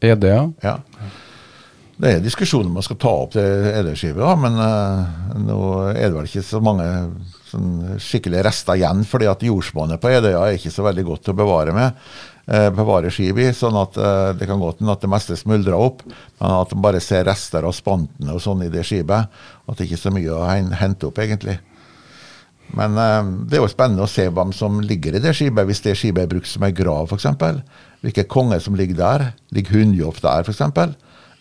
[SPEAKER 2] EDA.
[SPEAKER 3] Ja. Det er diskusjon om man skal ta opp det EDA-skivet, men uh, nå er det vel ikke så mange sånn, skikkelige rester igjen. fordi at jordsmonnet på Edøya er ikke så veldig godt å bevare med. eh, bevare skip i, sånn at eh, det kan godt hende at det meste smuldrer opp, men at man bare ser rester av spantene og sånn i det skipet. At det ikke er så mye å hente opp, egentlig. Men eh, det er jo spennende å se hvem som ligger i det skipet, hvis det skipet er brukt som en grav f.eks. Hvilke konger som ligger der. Ligger Hundjoff der f.eks.?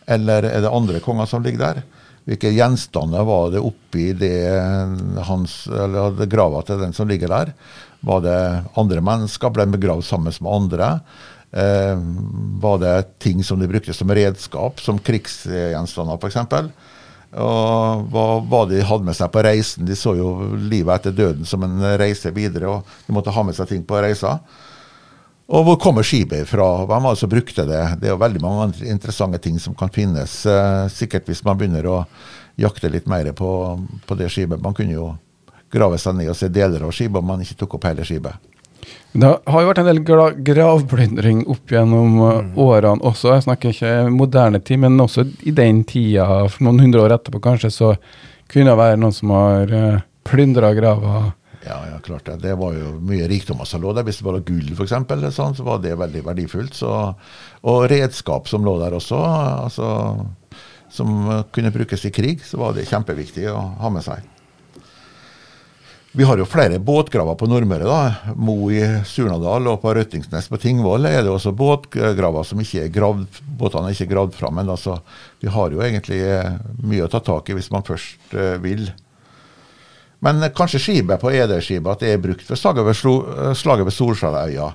[SPEAKER 3] Eller er det andre konger som ligger der? Hvilke gjenstander var det oppi det hans, eller grava til den som ligger der? Var det andre mennesker? Ble de begravd sammen med andre? Eh, var det ting som de brukte som redskap, som krigsgjenstander f.eks.? Og hva, hva de hadde med seg på reisen. De så jo livet etter døden som en reise videre, og de måtte ha med seg ting på reisa. Og hvor kommer skipet fra? Hvem var det som brukte det? Det er jo veldig mange interessante ting som kan finnes. Eh, sikkert hvis man begynner å jakte litt mer på, på det skipet. Man kunne jo grave seg ned og se deler av skipet om man ikke tok opp hele skipet.
[SPEAKER 2] Det har jo vært en del gra gravplyndring opp gjennom uh, årene også. Jeg snakker ikke moderne tid, men også i den tida, for noen hundre år etterpå kanskje, så kunne det være noen som har uh, plyndra graver.
[SPEAKER 3] Ja, ja, klart det. Det var jo mye rikdommer som lå der. Hvis det var gull f.eks., sånn, så var det veldig verdifullt. Så, og redskap som lå der også, altså, som eh, kunne brukes i krig, så var det kjempeviktig å ha med seg. Vi har jo flere båtgraver på Nordmøre. da. Mo i Surnadal og på Røttingsnes på Tingvoll er det også båtgraver som ikke er gravd, båtene er ikke gravd fram. Men altså, vi har jo egentlig eh, mye å ta tak i hvis man først eh, vil. Men eh, kanskje skipet på Ederskipa at det er brukt ved slaget ved, slaget Solskjærøya.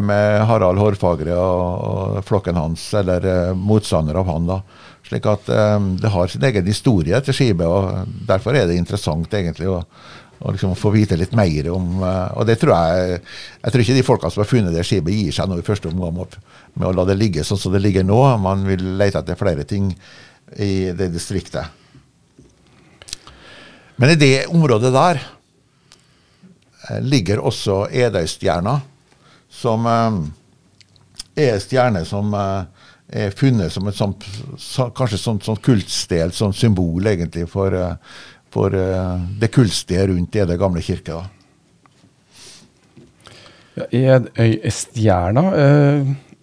[SPEAKER 3] Med Harald Hårfagre og, og flokken hans, eller motstander av han. da. Slik at det har sin egen historie til skipet, og derfor er det interessant egentlig å, å liksom få vite litt mer om eh, Og det tror jeg Jeg tror ikke de folka som har funnet det skipet, gir seg nå i første omgang med, å la det ligge sånn som det ligger nå. Man vil lete etter flere ting i det distriktet. Men i det området der eh, ligger også Edøystjerna, som eh, er en stjerne som er funnet som et sånt, kanskje sånt, sånt kultsted, sånt symbol egentlig for, for eh, det kulstige rundt i det gamle kirke.
[SPEAKER 2] Ja, Edøystjerna, uh,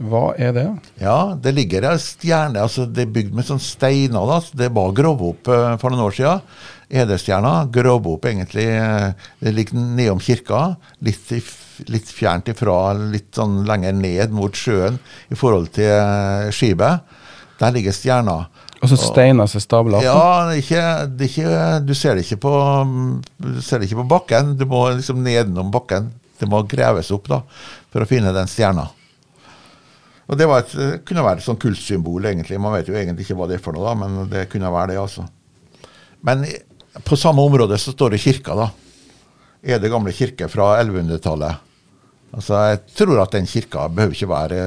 [SPEAKER 2] hva er det?
[SPEAKER 3] Ja, det ligger ei stjerne. altså Det er bygd med sånne steiner. da, så Det var gravd opp eh, for noen år siden. Edestjerna gravd opp egentlig eh, Det ligger nedom kirka, litt, litt fjernt ifra, litt sånn lenger ned mot sjøen i forhold til eh, skipet. Der ligger stjerna.
[SPEAKER 2] Og så steiner som er stabla opp?
[SPEAKER 3] Ja, det er ikke, det er ikke, du ser det ikke på Du ser det ikke på bakken. Du må liksom nedenom bakken. Det må graves opp da, for å finne den stjerna. Og Det var et, kunne være et sånn kultsymbol, egentlig. Man vet jo egentlig ikke hva det er for noe, da, men det kunne være det, altså. Men på samme område så står det kirka, da. Er det gamle kirke fra 1100-tallet. Altså, Jeg tror at den kirka behøver ikke være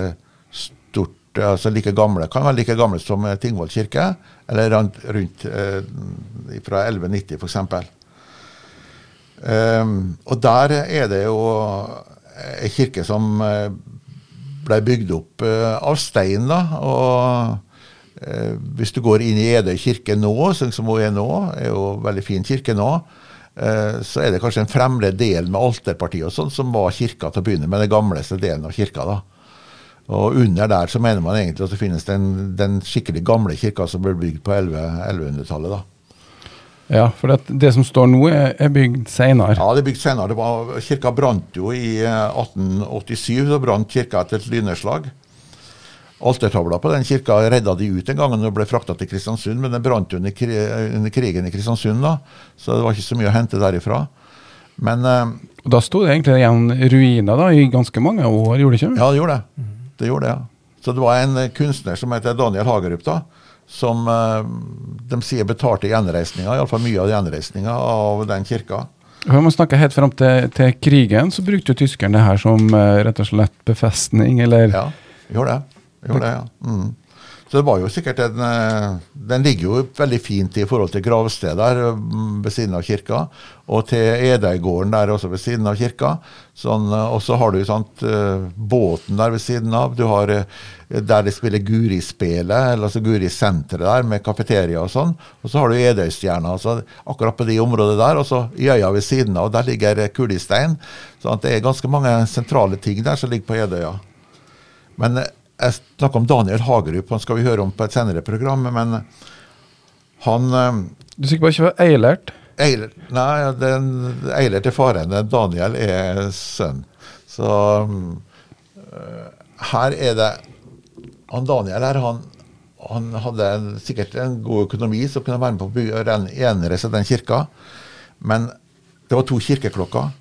[SPEAKER 3] altså like gamle. Kan være like gamle som eh, Tingvoll kirke, eller rundt, eh, fra 1190 f.eks. Um, og der er det jo ei kirke som eh, ble bygd opp uh, av stein. da, og Hvis du går inn i Edøy kirke nå, sånn som hun er nå, er jo en veldig fin kirke nå, så er det kanskje en fremre del med alterpartiet og sånn som var kirka til å begynne med, den gamleste delen av kirka. da. Og under der så mener man egentlig at det finnes den, den skikkelig gamle kirka som ble bygd på 1100-tallet. da.
[SPEAKER 2] Ja, for det, det som står nå, er, er bygd senere.
[SPEAKER 3] Ja, det er bygd senere. Det var, kirka brant jo i 1887. Så brant kirka etter et lynnedslag. Altertavla på den kirka redda de ut en gang da den ble frakta til Kristiansund, men den brant jo under, kri under, krigen i Kristiansund, da, så det var ikke så mye å hente derifra. Men eh,
[SPEAKER 2] Da sto det egentlig igjen ruiner da, i ganske mange år, gjorde det ikke?
[SPEAKER 3] Ja, det gjorde det. Det gjorde det, ja. Så det var en kunstner som heter Daniel Hagerup, da, som eh, de sier betalte gjenreisninga, iallfall mye av gjenreisninga av den kirka.
[SPEAKER 2] Vi man snakker helt fram til, til, krigen, så brukte jo tyskerne det her som uh, rett og slett befestning, eller?
[SPEAKER 3] Ja, gjorde det. Gjorde det, ja. Mm. Så det var jo sikkert en eh, Den ligger jo veldig fint i forhold til gravsteder mm, ved siden av kirka, og til Edeigården der også ved siden av kirka. Sånn, og så har du sant, båten der ved siden av. Du har der de spiller Guri-spelet, altså Guri-senteret der med kafeteria og sånn. Og så har du Edøystjerna altså, akkurat på de områdene der, og så i øya ved siden av. Der ligger Kulistein. Så det er ganske mange sentrale ting der som ligger på Edøya. Men jeg snakker om Daniel Hagerup, han skal vi høre om på et senere program. Men han
[SPEAKER 2] Du er sikker på ikke var Eilert?
[SPEAKER 3] Eilert, nei, den, eiler til faren. Daniel er sønn. Så uh, her er det han Daniel her, han, han hadde en, sikkert en god økonomi som kunne være med på å bygge, gjenreise den kirka. Men det var to kirkeklokker,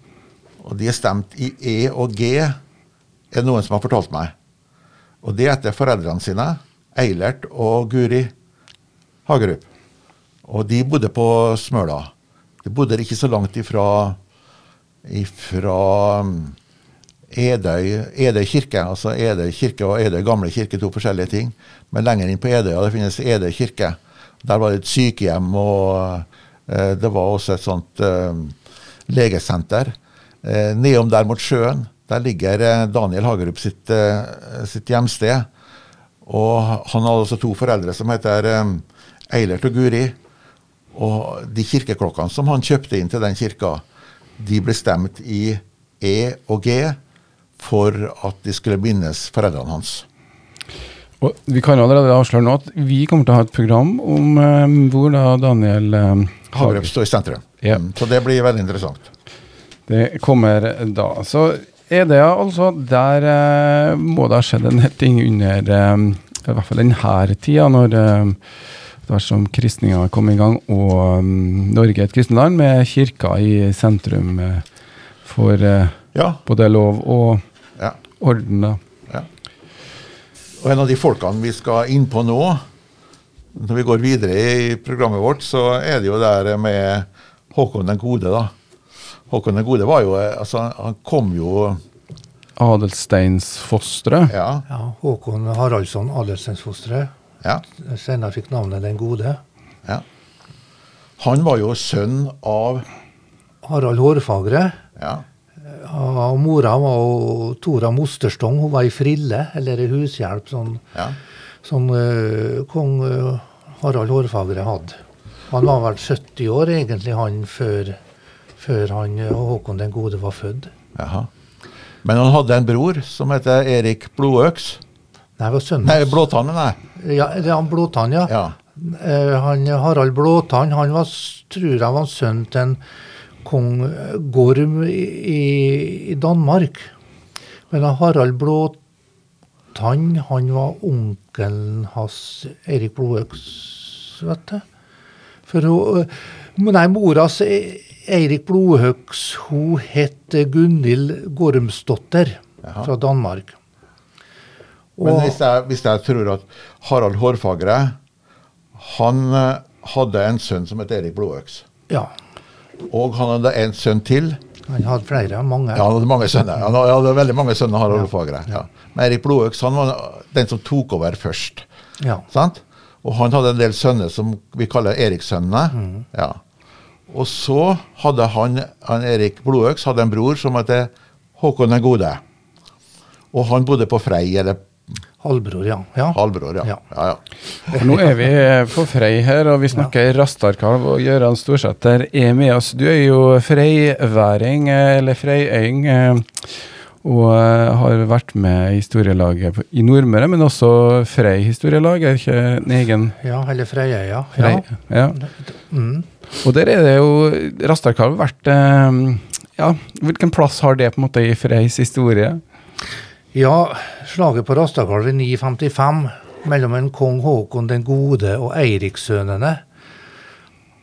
[SPEAKER 3] og de er stemt i E og G, er noen som har fortalt meg. Og det er etter foreldrene sine, Eilert og Guri Hagerup. Og de bodde på Smøla. De bodde ikke så langt ifra, ifra Edøy, Edøy kirke. Altså Edøy kirke og Edøy gamle kirke, to forskjellige ting. Men lenger inn på Edøya det finnes Edøy kirke. Der var det et sykehjem, og eh, det var også et sånt eh, legesenter. Eh, nedom der mot sjøen der ligger eh, Daniel Hagerup sitt, eh, sitt, hjemsted. Og han hadde også to foreldre som heter eh, Eilert og Guri. Og de kirkeklokkene som han kjøpte inn til den kirka, de ble stemt i E og G for at de skulle bindes foreldrene hans.
[SPEAKER 2] Og Vi kan allerede avsløre nå at vi kommer til å ha et program om eh, hvor da Daniel eh,
[SPEAKER 3] Hagerup står i sentrum. Yeah. Så det blir veldig interessant.
[SPEAKER 2] Det kommer da. Så er det altså Der eh, må det ha skjedd en del ting under eh, i hvert fall denne tida, når um, dersom kristninga kom i gang og um, Norge er et kristenland med kirka i sentrum uh, for uh, ja. både lov og ja. orden. da. Ja.
[SPEAKER 3] Og En av de folkene vi skal inn på nå, når vi går videre i programmet vårt, så er det jo der med Håkon den gode. da. Håkon den gode var jo altså, Han kom jo
[SPEAKER 2] Adelsteinsfostre.
[SPEAKER 3] Ja.
[SPEAKER 4] ja. Håkon Haraldsson Adelsteinsfostre.
[SPEAKER 3] Ja.
[SPEAKER 4] Senere fikk navnet Den gode.
[SPEAKER 3] Ja. Han var jo sønn av
[SPEAKER 4] Harald Hårfagre.
[SPEAKER 3] Ja.
[SPEAKER 4] Og mora var Tora Mosterstong. Hun var i frille, eller i hushjelp, som,
[SPEAKER 3] ja.
[SPEAKER 4] som uh, kong uh, Harald Hårfagre hadde. Han var vel 70 år egentlig, han, før, før han og Håkon den gode var født.
[SPEAKER 3] Jaha. Men han hadde en bror som heter Erik Blodøks.
[SPEAKER 4] Nei, det var sønnen
[SPEAKER 3] Nei, Blåtann, nei.
[SPEAKER 4] Ja, det er han Blåtann, ja.
[SPEAKER 3] ja.
[SPEAKER 4] Uh, han, Harald Blåtann han var, tror jeg var sønn til en kong Gorm i, i, Danmark. Men Harald Blåtann han var onkelen hans Erik Blodøks, vet du. For hun, nei, moras Eirik Blodhøks hun het Gunhild Gormsdotter fra Danmark.
[SPEAKER 3] Men hvis jeg, hvis jeg, tror at Harald Hårfagre han hadde en sønn som het Erik Blodøks.
[SPEAKER 4] Ja.
[SPEAKER 3] Og han hadde en sønn til
[SPEAKER 4] Han hadde flere, mange.
[SPEAKER 3] Ja, han hadde mange sønner. Han hadde, veldig mange sønner, Harald Fagre. Ja. Men Erik Blodøks han var den som tok over først.
[SPEAKER 4] Ja.
[SPEAKER 3] Sant? Og han hadde en del sønner som vi kaller Erikssønnene.
[SPEAKER 4] Mm.
[SPEAKER 3] Ja. Og så hadde han, han Erik Blodøks hadde en bror som het Håkon den gode. Og han bodde på Frei, eller
[SPEAKER 4] Halvbror, ja. ja.
[SPEAKER 3] halvbror, ja.
[SPEAKER 4] Ja.
[SPEAKER 3] ja, ja.
[SPEAKER 2] Nå er vi på Frei her, og vi snakker Rastarkalv, og Gøran Storsæter er med oss. Du er jo freiværing, eh, eller freiøying, eh, og eh, har vært med i historielaget i Nordmøre, men også Frei historielag, er ikke en egen
[SPEAKER 4] Ja, eller Frøyøya.
[SPEAKER 2] Frei?
[SPEAKER 4] Ja.
[SPEAKER 2] Ja.
[SPEAKER 4] Mm.
[SPEAKER 2] Og der er det jo Rastarkalv vært eh, Ja, hvilken plass har det på en måte i Freis historie?
[SPEAKER 4] Ja, slaget på Rastakalv i 955 mellom en kong Håkon den gode og Eirikssønnene.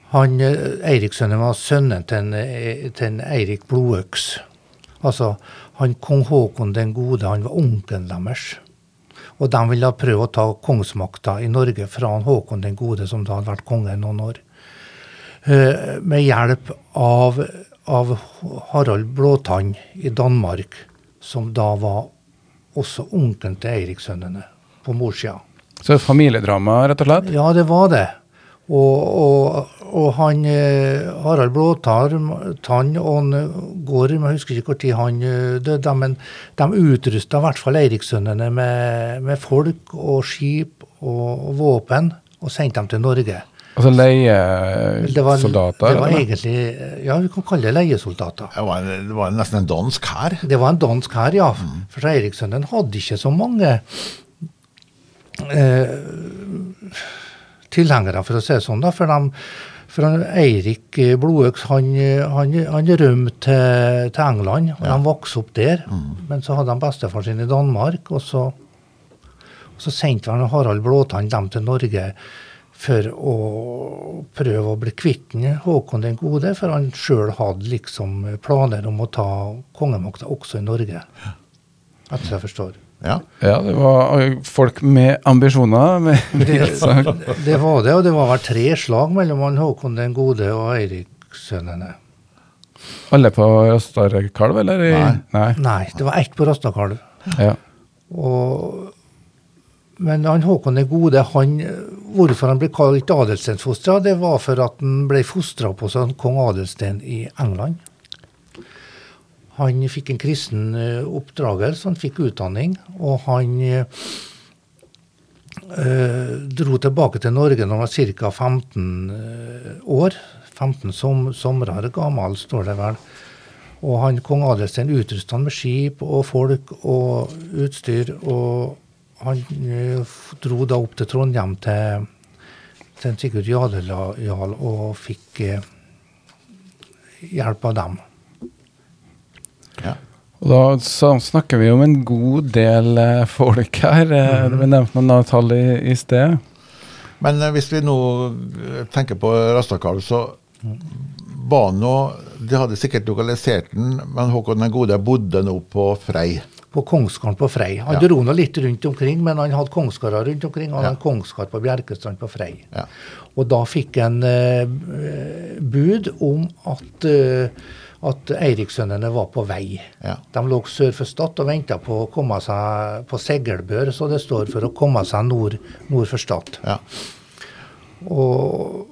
[SPEAKER 4] Han, eh, Eirikssønnen var sønnen til, en, eh, til en Eirik Blodøks. Altså, han kong Håkon den gode, han var onkelen deres. Og de ville prøve å ta kongsmakta i Norge fra han Håkon den gode, som da hadde vært konge i noen år. Eh, med hjelp av, av Harald Blåtann i Danmark, som da var også onkelen til Eirikssønnene på morssida.
[SPEAKER 2] Så familiedrama, rett og slett?
[SPEAKER 4] Ja, det var det. Og, og, og han eh, Harald Blåtann og han eh, Gorm, jeg husker ikke når han eh, døde, men de utrusta i hvert fall Eirikssønnene med, med folk og skip og, og våpen, og sendte dem til Norge.
[SPEAKER 2] Altså
[SPEAKER 4] Det var,
[SPEAKER 2] leiesoldater?
[SPEAKER 4] det var egentlig Ja, vi kan kalle det leiesoldater.
[SPEAKER 3] Det, var det var nesten en dansk hær.
[SPEAKER 4] Det var en dansk hær, ja. For Eirikssønnen hadde ikke så mange eh, tilhengere, for å si det sånn. da, For, de, for han, Eirik eh, Blodøks han, han, han rømte til, til England, og de vokste opp der. Men så hadde han bestefaren sin i Danmark, og så, og så sendte han Harald Blåtann dem til Norge for å prøve å bli kvitt Håkon den gode, for han sjøl hadde liksom planer om å ta kongemakta også i Norge. Etter jeg forstår.
[SPEAKER 3] Ja.
[SPEAKER 2] Ja, det var folk med ambisjoner. Med,
[SPEAKER 4] Det, det var det, og det var vel tre slag mellom han Håkon den gode og Eirik-sønnene.
[SPEAKER 2] alle på Rastarkalv, eller?
[SPEAKER 3] Nei.
[SPEAKER 2] Nei.
[SPEAKER 4] Nei, det var ett på Rastakalv.
[SPEAKER 2] Ja.
[SPEAKER 4] Og, men han Håkon den gode, han, hvorfor han ble kalt Adelstensfostra, det var for at han ble fostra på som kong Adelsten i England. Han fikk en kristen eh, oppdragelse, han fikk utdanning, og han eh, eh, dro tilbake til Norge når han var ca. 15 eh, år. 15 som, somrer gammel, står det vel. Og han, kong Adelsten utrusta han med skip og folk og utstyr. Og han eh, dro da opp til Trondheim til, til Sigurd Jarl og fikk eh, hjelp av dem.
[SPEAKER 3] ja.
[SPEAKER 2] Og da så snakker vi om en god del eh, folk her. Eh, -hmm. Vi nevnte noen tall i, i sted.
[SPEAKER 3] Men eh, hvis vi nå tenker på Rastakalv, så var nå De hadde sikkert lokalisert den, men Håkon den gode bodde nå på Frei.
[SPEAKER 4] På Kongsgården på Frei. Han
[SPEAKER 3] Ja.
[SPEAKER 4] dro nå litt rundt omkring, men han hadde kongsgårder rundt omkring. Han
[SPEAKER 3] Ja.
[SPEAKER 4] hadde kongsgård på Bjerkestrand på Frei.
[SPEAKER 3] Ja.
[SPEAKER 4] Og da fikk han eh, bud om at, eh, at Eirikssønnene var på vei.
[SPEAKER 3] Ja.
[SPEAKER 4] De lå sør for Stad og venta på å komme seg på Seglbør, så det står for å komme seg nord, nord for Stad.
[SPEAKER 3] Ja.
[SPEAKER 4] Og,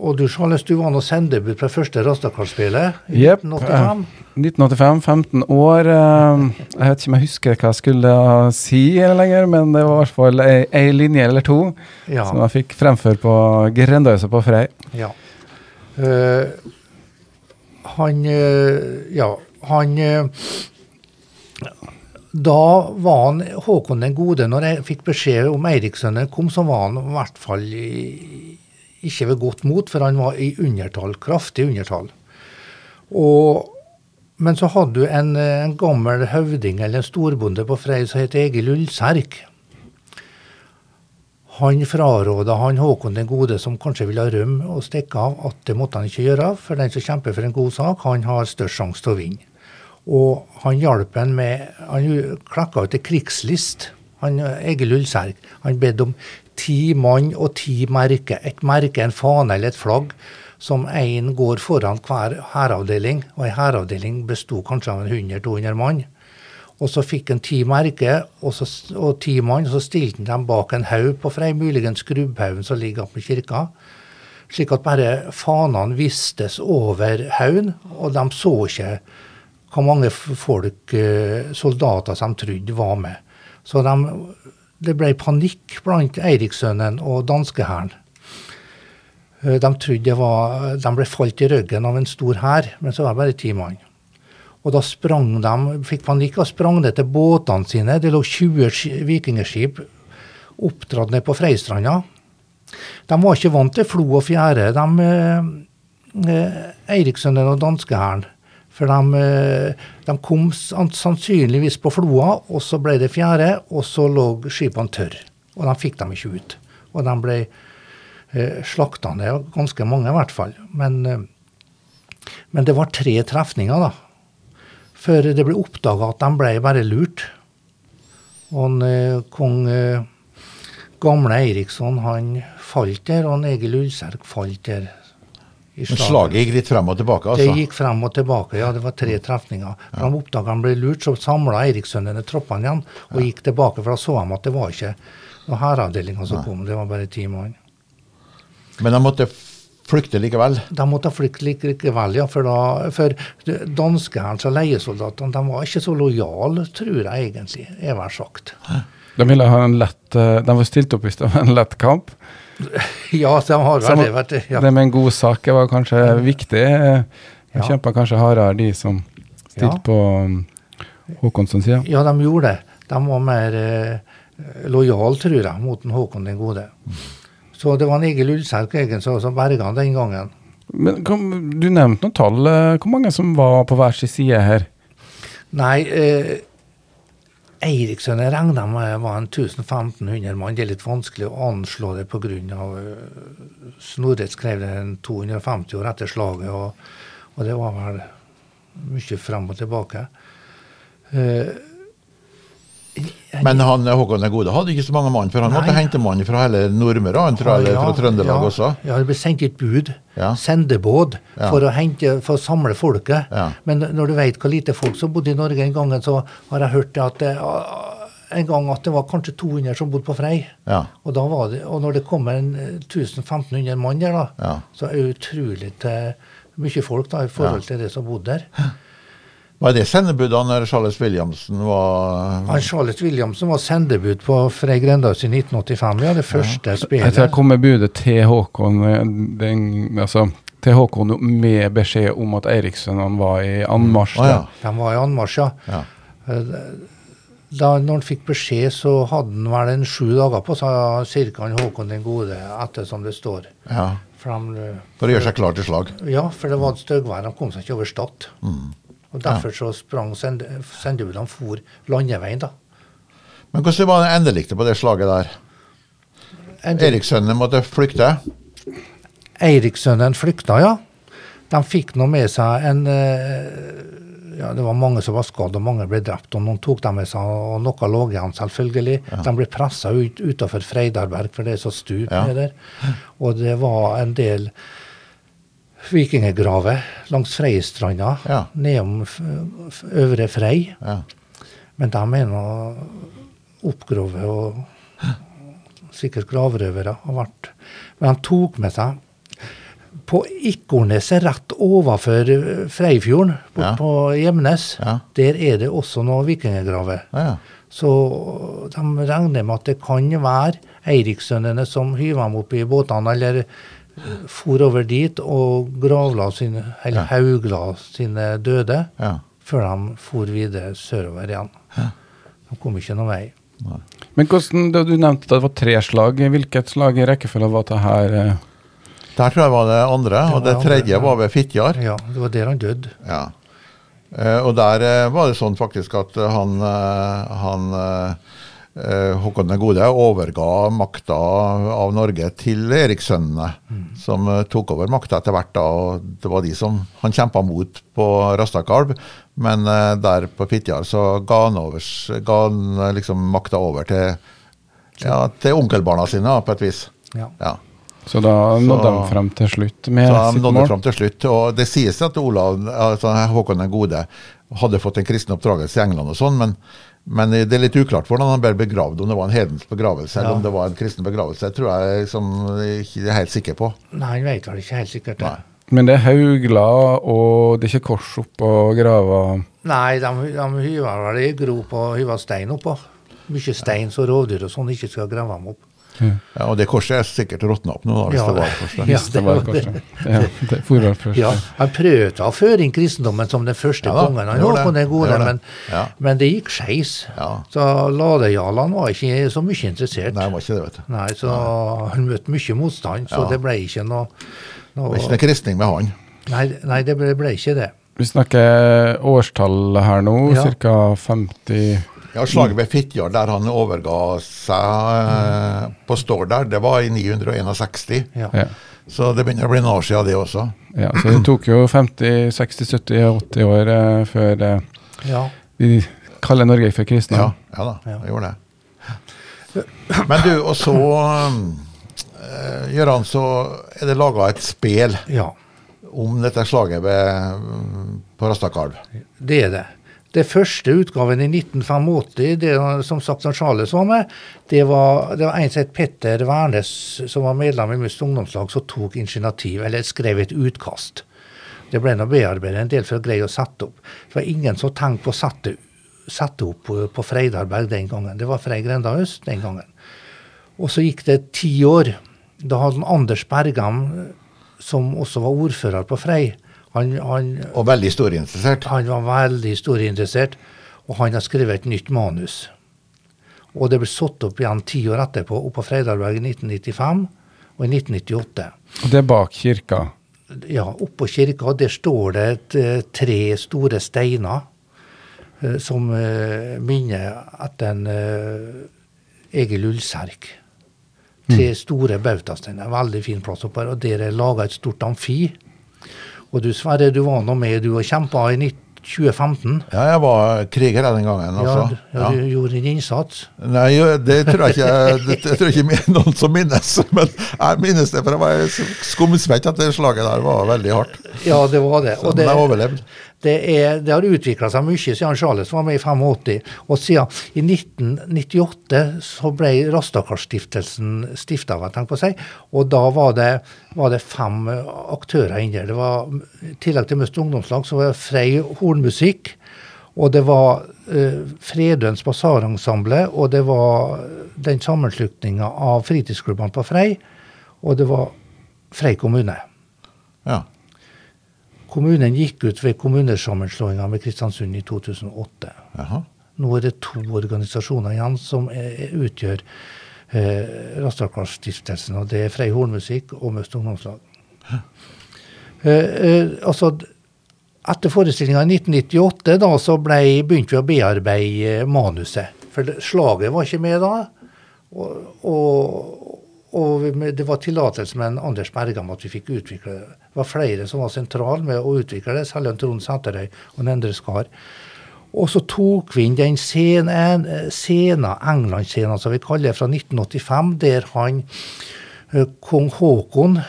[SPEAKER 4] og du Charles, du var nå sendebud på første Rastakarspillet i
[SPEAKER 2] yep.
[SPEAKER 4] 1985.
[SPEAKER 2] 1985, 15 år. eh, Jeg vet ikke om jeg husker hva jeg skulle si lenger, men det var i hvert fall ei, ei linje eller to
[SPEAKER 4] Ja.
[SPEAKER 2] som jeg fikk fremføre på Grendøysa på Frei.
[SPEAKER 4] Ja. Uh, han uh, Ja, han uh, Da var han Håkon den gode. Når jeg fikk beskjed om Eirikssønnen kom, så var han i hvert fall i, ikke ved godt mot, for han var i undertall. Kraftig undertall. Og, men så hadde du en, en gammel høvding, eller en storbonde på Frei, som het Egil Ullserk. Han fraråda han Håkon den gode, som kanskje ville rømme og stikke av, at det måtte han ikke gjøre, for den som kjemper for en god sak, han har størst sjanse til å vinne. Og han hjalp en med Han klekka ut en krigslist, han Egil Ullserk. Han bedde om ti mann og ti merker. Et merke, en fane eller et flagg, som én går foran hver hæravdeling, og ei hæravdeling besto kanskje av en 100-200 mann. Og så fikk en ti merker og, og ti mann, og så stilte han dem bak en haug på Frei, muligens Skrubbhaugen som ligger oppe i kirka. Slik at bare fanene vistes over haugen, og de så ikke hvor mange folk, eh, soldater, som de trodde var med. Så de, det ble panikk blant Eirikssønnen og danskehæren. Eh, De trodde det var, de ble falt i ryggen av en stor hær, men så var det bare ti mann. Og da sprang de, fikk panikk og sprang ned til båtene sine. Det lå 20 ski- vikingskip oppdratt ned på Freistranda. De var ikke vant til flo og fjære, de eh, eh, Eirikssønnen og danskehæren. For de, eh, de kom sannsynligvis på floa, og så ble det fjære, og så lå skipene tørre. Og de fikk dem ikke ut. Og de ble eh, slakta ned, ganske mange i hvert fall. Men, eh, men det var tre trefninger, da. Før det ble oppdaga at de ble bare lurt. Og eh, kong eh, gamle Eiriksson han falt der, og Egil Ulserk falt der. I
[SPEAKER 3] Men slaget gikk litt frem og tilbake, altså?
[SPEAKER 4] Det gikk frem og tilbake, ja. Det var tre trefninger. Da de oppdaga han ble lurt, så samla Eirikssønnene troppene igjen og gikk tilbake. For da så de at det var ikke noen hæravdeling som kom, det var bare ti mann.
[SPEAKER 3] Men de måtte flykte likevel?
[SPEAKER 4] De måtte flykte likevel, ja. For, da, for danskehærens og leiesoldatene de var ikke så lojale, tror jeg egentlig, er vel sagt.
[SPEAKER 2] De ville ha en lett eh, De var stilt opp i stedet for en lett kamp.
[SPEAKER 4] Ja, de har vel det vært ja.
[SPEAKER 2] Det med en god sak var kanskje viktig. De
[SPEAKER 4] Ja.
[SPEAKER 2] kjempa kanskje hardere, de som stilte
[SPEAKER 4] Ja.
[SPEAKER 2] på um, Håkonssons side.
[SPEAKER 4] Ja, de gjorde det. De var mer eh, lojale, tror jeg, mot den Håkon den gode. Så det var en Egil Ulserk egen som som berga han den gangen.
[SPEAKER 2] Men kom, Du nevnte noen tall. eh, Hvor mange som var på hver sin side her?
[SPEAKER 4] Nei, eh, Eiriksson jeg regna med var en 1500 mann. Det er litt vanskelig å anslå det pga. Uh, Snorre skrev det en 250 år etter slaget, og, og det var vel mye frem og tilbake. Eh,
[SPEAKER 3] Men han Håkon den gode hadde ikke så mange mann, for han måtte hente mann fra hele Nordmøre, han jeg, eller fra Trøndelag
[SPEAKER 4] ja,
[SPEAKER 3] også.
[SPEAKER 4] Ja, det ble sendt et bud,
[SPEAKER 3] Ja. sendebåt,
[SPEAKER 4] for, å hente, for å samle folket.
[SPEAKER 3] Ja.
[SPEAKER 4] Men når du vet hvor lite folk som bodde i Norge en gang, så har jeg hørt at det, en gang at det var kanskje 200 som bodde på Frei.
[SPEAKER 3] Ja.
[SPEAKER 4] Og, da var det, og når det kommer eh, 1500 mann der, da,
[SPEAKER 3] Ja.
[SPEAKER 4] så er det utrolig mye folk da, i forhold til det som bodde der.
[SPEAKER 3] Var det sendebudene når Charles Williamsen var
[SPEAKER 4] ja, Charles Williamson var sendebud på Frei Grendals i 1985, ja, det første
[SPEAKER 2] ja.
[SPEAKER 4] spillet.
[SPEAKER 2] jeg kom med budet til Håkon eh, den, altså, til Håkon med beskjed om at Eirikssønnene var i anmarsj.
[SPEAKER 3] Ah, ja.
[SPEAKER 4] De var i anmarsj, ja.
[SPEAKER 3] Ja.
[SPEAKER 4] Da når han fikk beskjed, så hadde han vel en sju dager på seg, cirka Håkon den gode, etter som det står.
[SPEAKER 3] ja.
[SPEAKER 4] For, de,
[SPEAKER 3] For å gjøre seg klar til slag.
[SPEAKER 4] ja, for det var et styggvær, de kom seg ikke over Stad.
[SPEAKER 3] Mm.
[SPEAKER 4] Og derfor så sprang sendebudene for landeveien, da.
[SPEAKER 3] Men hvordan var det endeliktet på det slaget der? Erikssønnen måtte flykte.
[SPEAKER 4] Eirikssønnen flykta, ja. De fikk nå med seg en eh, ja, Det var mange som var skadd, og mange ble drept. og Noen tok dem med seg, og noe lå igjen, selvfølgelig. De ble pressa ut utenfor Freidarberg, for det er så stup
[SPEAKER 3] Ja.
[SPEAKER 4] der. Og det var en del vikinggraver langs Freistranda,
[SPEAKER 3] Ja.
[SPEAKER 4] nedom Øvre Frei.
[SPEAKER 3] Ja.
[SPEAKER 4] Men de er nå oppgrovet og sikkert gravrøvere har vært. Men de tok med seg på Ikorneset rett overfor Freifjorden, bort
[SPEAKER 3] Ja.
[SPEAKER 4] på Gjemnes,
[SPEAKER 3] Ja.
[SPEAKER 4] der er det også noen vikinggraver.
[SPEAKER 3] Ja.
[SPEAKER 4] Så de regner med at det kan være Eirikssønnene som hyver dem opp i båtene, eller for over dit og gravla sine, eller
[SPEAKER 3] Ja.
[SPEAKER 4] haugla sine døde,
[SPEAKER 3] ja.
[SPEAKER 4] før de for videre sørover igjen. De kom ikke noen vei.
[SPEAKER 2] Men hvordan, da Du nevnte at det var tre slag. Hvilket slag i rekkefølge var det her? eh?
[SPEAKER 3] Der tror jeg var det andre, og det
[SPEAKER 4] andre,
[SPEAKER 3] tredje var ved Fitjar.
[SPEAKER 4] Ja, det var der han døde.
[SPEAKER 3] Ja. Eh, og der eh, var det sånn faktisk at han, eh, han Håkon den gode overga makta av Norge til Erikssønnene, som eh, tok over makta etter hvert. da, og Det var de som han kjempa mot på Rastakalv, men eh, der på Fitjar så ga han, over, ga han eh, liksom makta over til, ja, til onkelbarna sine, på et vis.
[SPEAKER 4] Ja.
[SPEAKER 3] Ja.
[SPEAKER 2] Så da nådde de frem til slutt med
[SPEAKER 3] Så
[SPEAKER 2] sitt
[SPEAKER 3] nådde
[SPEAKER 2] mål.
[SPEAKER 3] Frem til slutt. Og det sies at Olav, altså Håkon den gode hadde fått en kristen oppdragelse i England og sånn, men, men det er litt uklart hvordan han ble begravd. Om det var en hedensk begravelse eller om det var en kristen begravelse. Det tror jeg liksom, ikke er helt sikker på.
[SPEAKER 4] Nei, han vet vel ikke helt sikkert det.
[SPEAKER 2] Men det er haugler, og det er ikke kors oppå grava.
[SPEAKER 4] Nei, de, de hyver vel i grop og hyver stein oppå. Mye stein så rovdyr og sånn ikke skal grave dem opp.
[SPEAKER 3] Ja, og det korset er sikkert råtna opp nå, da, hvis
[SPEAKER 4] Ja,
[SPEAKER 3] det var
[SPEAKER 4] korset.
[SPEAKER 3] et
[SPEAKER 4] Ja,
[SPEAKER 2] det var korset. Ja, det først.
[SPEAKER 4] Ja, han prøvde å føre inn kristendommen som den første
[SPEAKER 3] Ja
[SPEAKER 4] kongen. Han
[SPEAKER 3] gjorde
[SPEAKER 4] var på
[SPEAKER 3] det,
[SPEAKER 4] det gode,
[SPEAKER 3] det.
[SPEAKER 4] men,
[SPEAKER 3] Ja.
[SPEAKER 4] men det gikk skeis.
[SPEAKER 3] Ja.
[SPEAKER 4] Så ladejarlene var ikke så mye interessert.
[SPEAKER 3] Nei, det var ikke det, vet du.
[SPEAKER 4] Nei, så han møtte mye motstand, så
[SPEAKER 3] Ja.
[SPEAKER 4] det ble ikke noe,
[SPEAKER 3] Det
[SPEAKER 4] noe
[SPEAKER 3] var ikke noe kristning med han.
[SPEAKER 4] nei, nei, det ble, ble ikke det.
[SPEAKER 2] Vi snakker årstall her nå,
[SPEAKER 4] Ja.
[SPEAKER 2] ca. 50
[SPEAKER 3] Ja, Slaget ved Fitjar, der han overga seg eh, på Stord der, det var i 961.
[SPEAKER 4] Ja.
[SPEAKER 2] ja.
[SPEAKER 3] Så det begynner å bli noen år siden, det også.
[SPEAKER 2] ja. Så det tok jo 50, 60, 70, 80 år eh, før eh,
[SPEAKER 4] ja.
[SPEAKER 2] de kaller Norge for kristne.
[SPEAKER 3] Ja, ja da,
[SPEAKER 4] Ja.
[SPEAKER 3] jeg gjorde det. Men du, og så eh, Gøran, så er det laga et spel
[SPEAKER 4] ja.
[SPEAKER 3] om dette slaget ved, på Rastakalv.
[SPEAKER 4] Det er det. Det første utgaven i 1985, det som sagt når Charles var med, det var, det var en som het Petter Wærnes, som var medlem i Must ungdomslag, som tok initiativ, eller skrev et utkast. Det ble nå bearbeidet en del for å greie å sette opp. Det var ingen som tenkte på å sette, sette opp på, Freidarberg den gangen. Det var Frei Øst den gangen. Og så gikk det ti år. Da hadde Anders Bergam, som også var ordfører på Frei, han, han
[SPEAKER 3] Og veldig historieinteressert.
[SPEAKER 4] han var veldig historieinteressert, og han har skrevet et nytt manus. Og det ble satt opp igjen ti år etterpå, oppe på Freidarberg i 1995 og i 1998.
[SPEAKER 2] Og det er bak kirka.
[SPEAKER 4] Ja, oppå kirka der står det et, eh, tre store steiner eh, som eh, minner etter en eh, Egil Ulserk. Tre store bautasteiner. Veldig fin plass oppe her. Og der er laga et stort amfi. Og du Sverre, du var nå med, du og kjempa i 2015.
[SPEAKER 3] Ja, jeg var kriger den gangen.
[SPEAKER 4] Ja,
[SPEAKER 3] Altså.
[SPEAKER 4] du- ja, du gjorde en innsats.
[SPEAKER 3] Nei, det tror jeg ikke det, jeg tror ikke noen som minnes. Men jeg minnes det, for jeg var skumsvett det slaget der var veldig hardt.
[SPEAKER 4] Ja, det var det. Og det,
[SPEAKER 3] jeg overlevde.
[SPEAKER 4] Det, er, det har utvikla seg mye siden Charles var med i 85. Og siden i 1998 så ble Rastakarsstiftelsen stifta, hva jeg tenker på å si. Og da var det, var det fem eh, aktører inne. Det var, I tillegg til Møst ungdomslag så var det Frei hornmusikk. Og det var uh, Fredøns basarensemble, og det var den sammenslutninga av fritidsklubbene på Frei. Og det var Frei kommune.
[SPEAKER 3] Ja.
[SPEAKER 4] Kommunen gikk ut ved kommunesammenslåinga med Kristiansund i 2008.
[SPEAKER 3] Aha.
[SPEAKER 4] Nå er det to organisasjoner igjen som er, utgjør eh, Rastakarsstiftelsen. og Det er Frei Hornmusikk og Møst ungdomslag. Eh, eh, altså, etter forestillinga i 1998 da, så ble, begynte vi å bearbeide eh, manuset. For slaget var ikke med da. Og, og, og det var tillatelse med en Anders Bergam at vi fikk utvikle det. Det var flere som var sentrale med å utvikle det, selv om Trond Sæterøy og en Endre Skar. Og så tok vi inn den scenen, scenen England-scenen som vi kaller det, fra 1985, der han eh, kong Haakon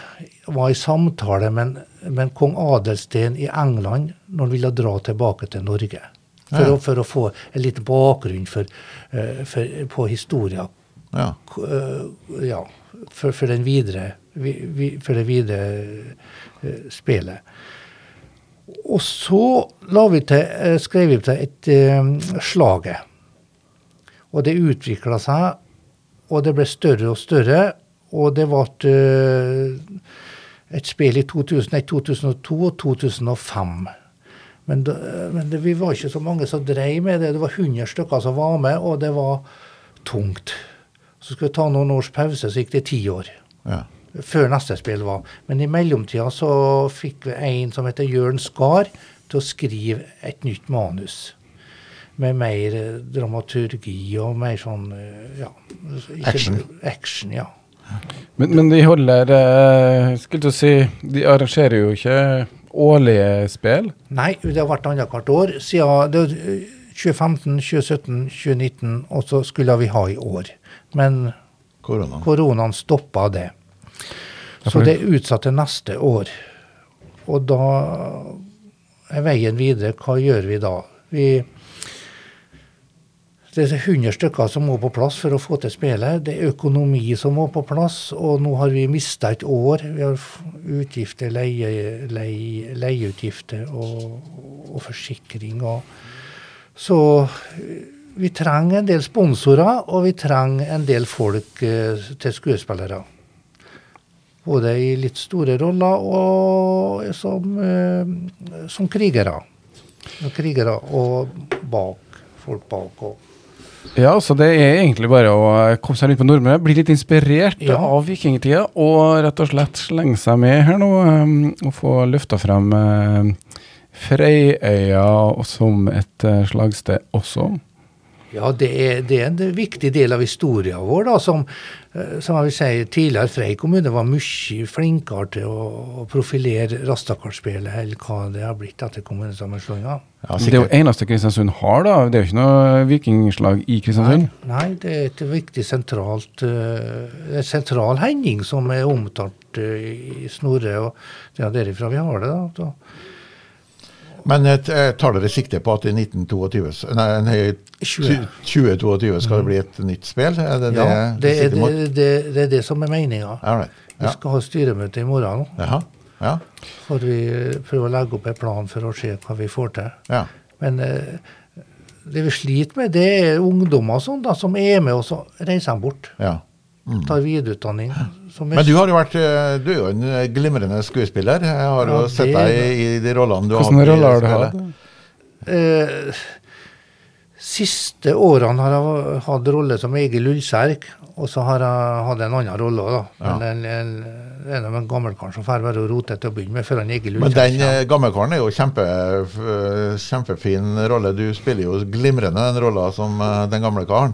[SPEAKER 4] var i samtale med, med kong Adelsten i England når han ville dra tilbake til Norge. For,
[SPEAKER 3] Ja.
[SPEAKER 4] å, for å få en liten bakgrunn for, eh, for, på historia.
[SPEAKER 3] Ja.
[SPEAKER 4] Eh, ja, for, for, den videre, vi, vi, for det videre eh, spillet. Og så vi til, eh, skrev vi til et slaget. Og det utvikla seg, og det ble større og større. Og det ble et spill i 2001, 2002 og 2005. Men, da, men det, vi var ikke så mange som drev med det. Det var 100 stykker som var med, og det var tungt. Så skulle vi ta noen års pause, så gikk det ti år
[SPEAKER 3] ja.
[SPEAKER 4] før neste spill var. Men i mellomtida så fikk vi en som heter Jørn Skar til å skrive et nytt manus. Med mer eh, dramaturgi og mer sånn eh, ja. ikke-
[SPEAKER 3] Action.
[SPEAKER 4] Action, ja.
[SPEAKER 2] Men, men de holder eh, Skulle til å si De arrangerer jo ikke årlige spill.
[SPEAKER 4] Nei, det har vært annethvert år siden det, eh, 2015, 2017, 2019, og så skulle vi ha i år. Men
[SPEAKER 3] Korona.
[SPEAKER 4] koronaen stoppa det. Så det er utsatt til neste år. Og da er veien videre. Hva gjør vi da? Vi, det er 100 stykker som må på plass for å få til spillet. Det er økonomi som må på plass, og nå har vi mista et år. Vi har utgifter, leie, leie, leieutgifter og, og forsikring. Og, så vi trenger en del sponsorer, og vi trenger en del folk eh, til skuespillere. Både i litt store roller og som, eh, som krigere. Krigere og bak. Folk bak. òg.
[SPEAKER 2] Ja, så det er egentlig bare å komme seg rundt på Nordmøre, bli litt inspirert
[SPEAKER 4] Ja.
[SPEAKER 2] av vikingtida, og rett og slett slenge seg med her nå, um, og få løfta frem uh, Freyøya som et uh, slagsted også.
[SPEAKER 4] Ja, det er, det er en viktig del av historien vår. da, Som, eh, som jeg vil si, tidligere Frei kommune var mye flinkere til å, å profilere Rastakarspillet enn hva det har blitt etter kommunesammenslåinga.
[SPEAKER 3] Ja,
[SPEAKER 2] det er jo eneste Kristiansund har, da. Det er jo ikke noe vikingslag i Kristiansund.
[SPEAKER 4] Nei, det er et viktig sentralt uh, en sentral hending som er omtalt uh, i Snorre. og Det er derifra vi har det. da. da.
[SPEAKER 3] Men eh, tar dere sikte på at i 1922, nei, nei,
[SPEAKER 4] 20.
[SPEAKER 3] 2022 skal det bli et nytt spill? Er det det,
[SPEAKER 4] Ja, det
[SPEAKER 3] det,
[SPEAKER 4] er det, det, det er det som er meninga.
[SPEAKER 3] Right.
[SPEAKER 4] Vi skal ha styremøte i morgen.
[SPEAKER 3] Jaha. Ja.
[SPEAKER 4] For vi prøver å legge opp en plan for å se hva vi får til.
[SPEAKER 3] ja.
[SPEAKER 4] Men eh, det vi sliter med, det er ungdommer sånn da, som er med, og så reiser de bort.
[SPEAKER 3] ja.
[SPEAKER 4] Tar videreutdanning. som er-
[SPEAKER 3] Men du har jo vært eh, Du er jo en eh, glimrende skuespiller. Jeg har jo
[SPEAKER 4] Ja,
[SPEAKER 3] sett
[SPEAKER 4] det-
[SPEAKER 3] deg i, i de rollene du har
[SPEAKER 2] Hvilke
[SPEAKER 3] hatt.
[SPEAKER 2] roller har du hatt?
[SPEAKER 4] Eh, siste årene har jeg hatt rolle som Egil Ullserk, og så har jeg hatt en annen rolle òg, da.
[SPEAKER 3] Ja.
[SPEAKER 4] En, en, en av en gammelkaren som får være rote til å begynne med, før han Egil
[SPEAKER 3] Men den eh, gammelkaren er jo kjempe, kjempefin rolle. Du spiller jo glimrende den rolla som den gamle karen.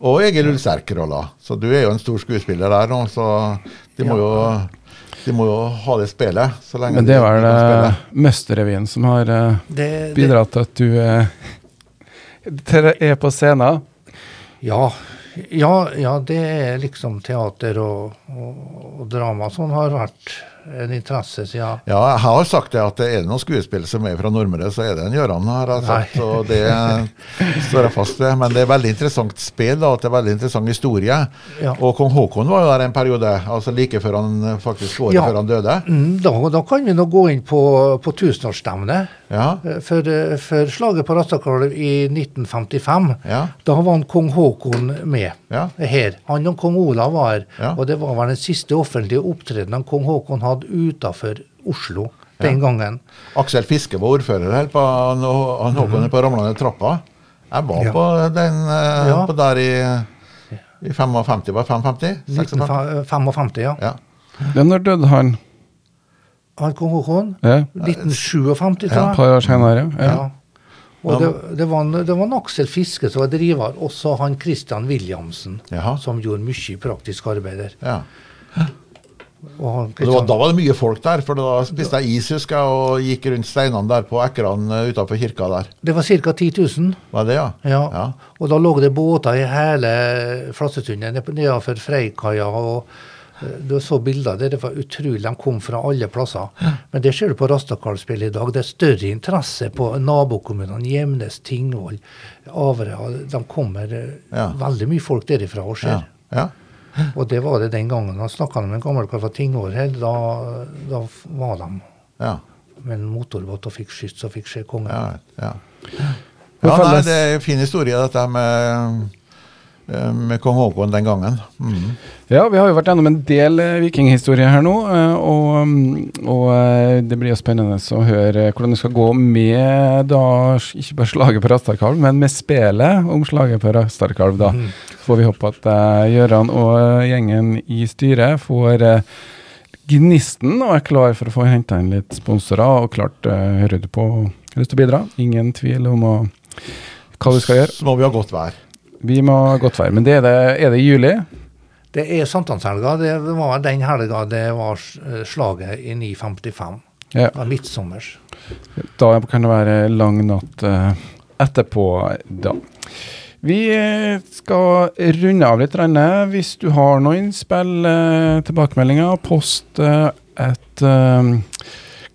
[SPEAKER 3] Og Egil Ulsterk-rolla. Så du er jo en stor skuespiller der nå, så de må jo de må jo ha det spillet. så lenge
[SPEAKER 2] Men det er vel uh, Møsterrevyen som har eh,
[SPEAKER 4] det, det,
[SPEAKER 2] bidratt til at du eh, er på scenen.
[SPEAKER 4] ja, ja, ja, det er liksom teater og, og, og drama som har vært en interesse siden
[SPEAKER 3] Ja, jeg har sagt det at er det noen skuespill som er fra Nordmøre, så er det en Gøran, har jeg sagt.
[SPEAKER 4] Nei.
[SPEAKER 3] Og det står jeg fast ved. Men det er veldig interessant spill, at det er veldig interessant historie.
[SPEAKER 4] Ja.
[SPEAKER 3] Og kong Haakon var jo der en periode, altså like før han faktisk året
[SPEAKER 4] Ja.
[SPEAKER 3] før han døde.
[SPEAKER 4] Mm, da, da kan vi nå gå inn på, på tusenårsstevnet.
[SPEAKER 3] Ja,
[SPEAKER 4] For, eh, for slaget på Rastakalv i 1955,
[SPEAKER 3] ja,
[SPEAKER 4] da var han kong Haakon med
[SPEAKER 3] ja.
[SPEAKER 4] her. Han og kong Olav var her. Og det var vel den siste offentlige opptredenen kong Haakon hadde utafor Oslo den gangen.
[SPEAKER 3] Aksel Fiske var ordfører her på han, Håkon er på ramlende trappa. Jeg var
[SPEAKER 4] Ja.
[SPEAKER 3] på den eh,
[SPEAKER 4] Ja.
[SPEAKER 3] på der i, i 55, var det 55? 56?
[SPEAKER 4] 1955, ja.
[SPEAKER 3] Ja.
[SPEAKER 2] Men når døde han?
[SPEAKER 4] Han kong Haakon.
[SPEAKER 2] Ja,
[SPEAKER 4] 1957, tror
[SPEAKER 2] et par år senere. Ja.
[SPEAKER 4] Ja. Og det, det, var, en- det var en Aksel Fiske som var driver, også han Christian Williamsen,
[SPEAKER 3] Jaha.
[SPEAKER 4] som gjorde mye praktisk arbeid der.
[SPEAKER 3] ja.
[SPEAKER 4] Og
[SPEAKER 3] Og var, da var det mye folk der, for da spiste jeg is, husker jeg, og gikk rundt steinene der på Ekran utenfor kirka der.
[SPEAKER 4] det var ca. 10 000.
[SPEAKER 3] Var det, ja?
[SPEAKER 4] Ja.
[SPEAKER 3] Ja.
[SPEAKER 4] Og da lå det båter i hele Flassetunet nedenfor Freikaia. og eh, Du så bilder der. Det var utrolig. De kom fra alle plasser. Men det ser du på Rastakarlspillet i dag. Det er større interesse på nabokommunene. Gjemnes, Tingvoll, Averøya. De kommer eh,
[SPEAKER 3] Ja.
[SPEAKER 4] veldig mye folk derifra og
[SPEAKER 3] Ja. ja.
[SPEAKER 4] Og det var det den gangen. Han snakka med en gammel kar fra Tingvoll. Da, da var de
[SPEAKER 3] ja.
[SPEAKER 4] med en motorbåt og fikk skyts og fikk se kongen.
[SPEAKER 3] Ja, ja. Ja nei, det er en fin historie, dette med, med kong Haakon den gangen. Mm.
[SPEAKER 2] Ja, vi har jo vært gjennom en del eh, vikinghistorie her nå, eh, og, mm, og eh, det blir jo spennende å høre hvordan det skal gå med da, ikke bare slaget på Rastarkalv, men med spelet om slaget på Rastarkalv. Da
[SPEAKER 4] Mm.
[SPEAKER 2] får vi håpe at eh, Gøran og eh, gjengen i styret får eh, gnisten og er klar for å få henta inn litt sponsorer. Og klart, eh, hører du på har lyst til å bidra? Ingen tvil om å, hva du skal gjøre.
[SPEAKER 3] Så må vi ha godt vær.
[SPEAKER 2] Vi må ha godt vær. Men det er, det, er det i juli?
[SPEAKER 4] Det er sankthanshelga. Det var den helga det var eh, slaget i 955.
[SPEAKER 2] Ja.
[SPEAKER 4] Det var midtsommers.
[SPEAKER 2] Da kan det være lang natt eh, etterpå da. Vi eh, skal runde av litt. Renne. Hvis du har noen innspill, tilbakemeldinger, post et eh,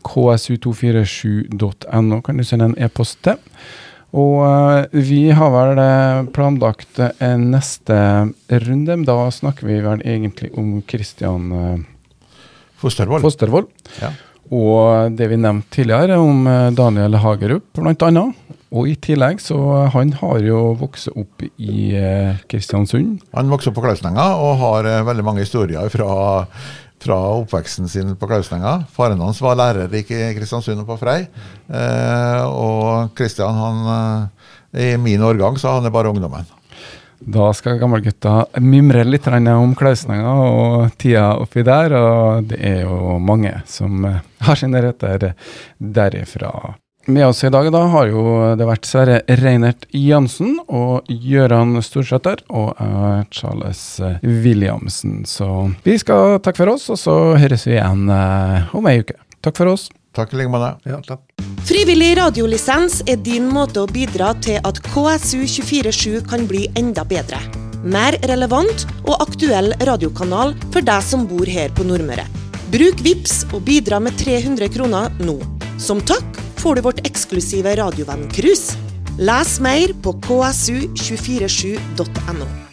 [SPEAKER 2] ksu247.no kan du sende en e-post til. Og eh, vi har vel eh, planlagt en neste runde, men da snakker vi vel egentlig om Kristian eh,
[SPEAKER 3] Fostervoll.
[SPEAKER 2] Fostervoll.
[SPEAKER 3] Ja.
[SPEAKER 2] Og det vi nevnte tidligere om eh, Daniel Hagerup, bl.a. Og i tillegg så han har jo vokst opp i eh, Kristiansund.
[SPEAKER 3] Han vokste opp på Klausnenga og har eh, veldig mange historier fra, fra oppveksten sin på Klausnenga. Faren hans var lærer i Kristiansund og på Frei. Eh, og Kristian, han eh, i min årgang, så han er bare ungdommen.
[SPEAKER 2] Da skal gammelgutta mimre litt om Klausnenga og tida oppi der, og det er jo mange som eh, har sine røtter derifra. Med oss i dag da har jo det vært Sverre Reinert Jansen og Gøran Storsæter og eh, Charles Williamsen. Så vi skal takke for oss, og så høres vi igjen eh, om ei uke. Takk for oss.
[SPEAKER 3] Takk i like måte.
[SPEAKER 4] Ja, takk.
[SPEAKER 1] Frivillig radiolisens er din måte å bidra til at KSU247 kan bli enda bedre. Mer relevant og aktuell radiokanal for deg som bor her på Nordmøre. Bruk VIPS og bidra med 300 kroner nå. Som takk får du vårt eksklusive radiovenn-cruise. Les mer på ksu247.no.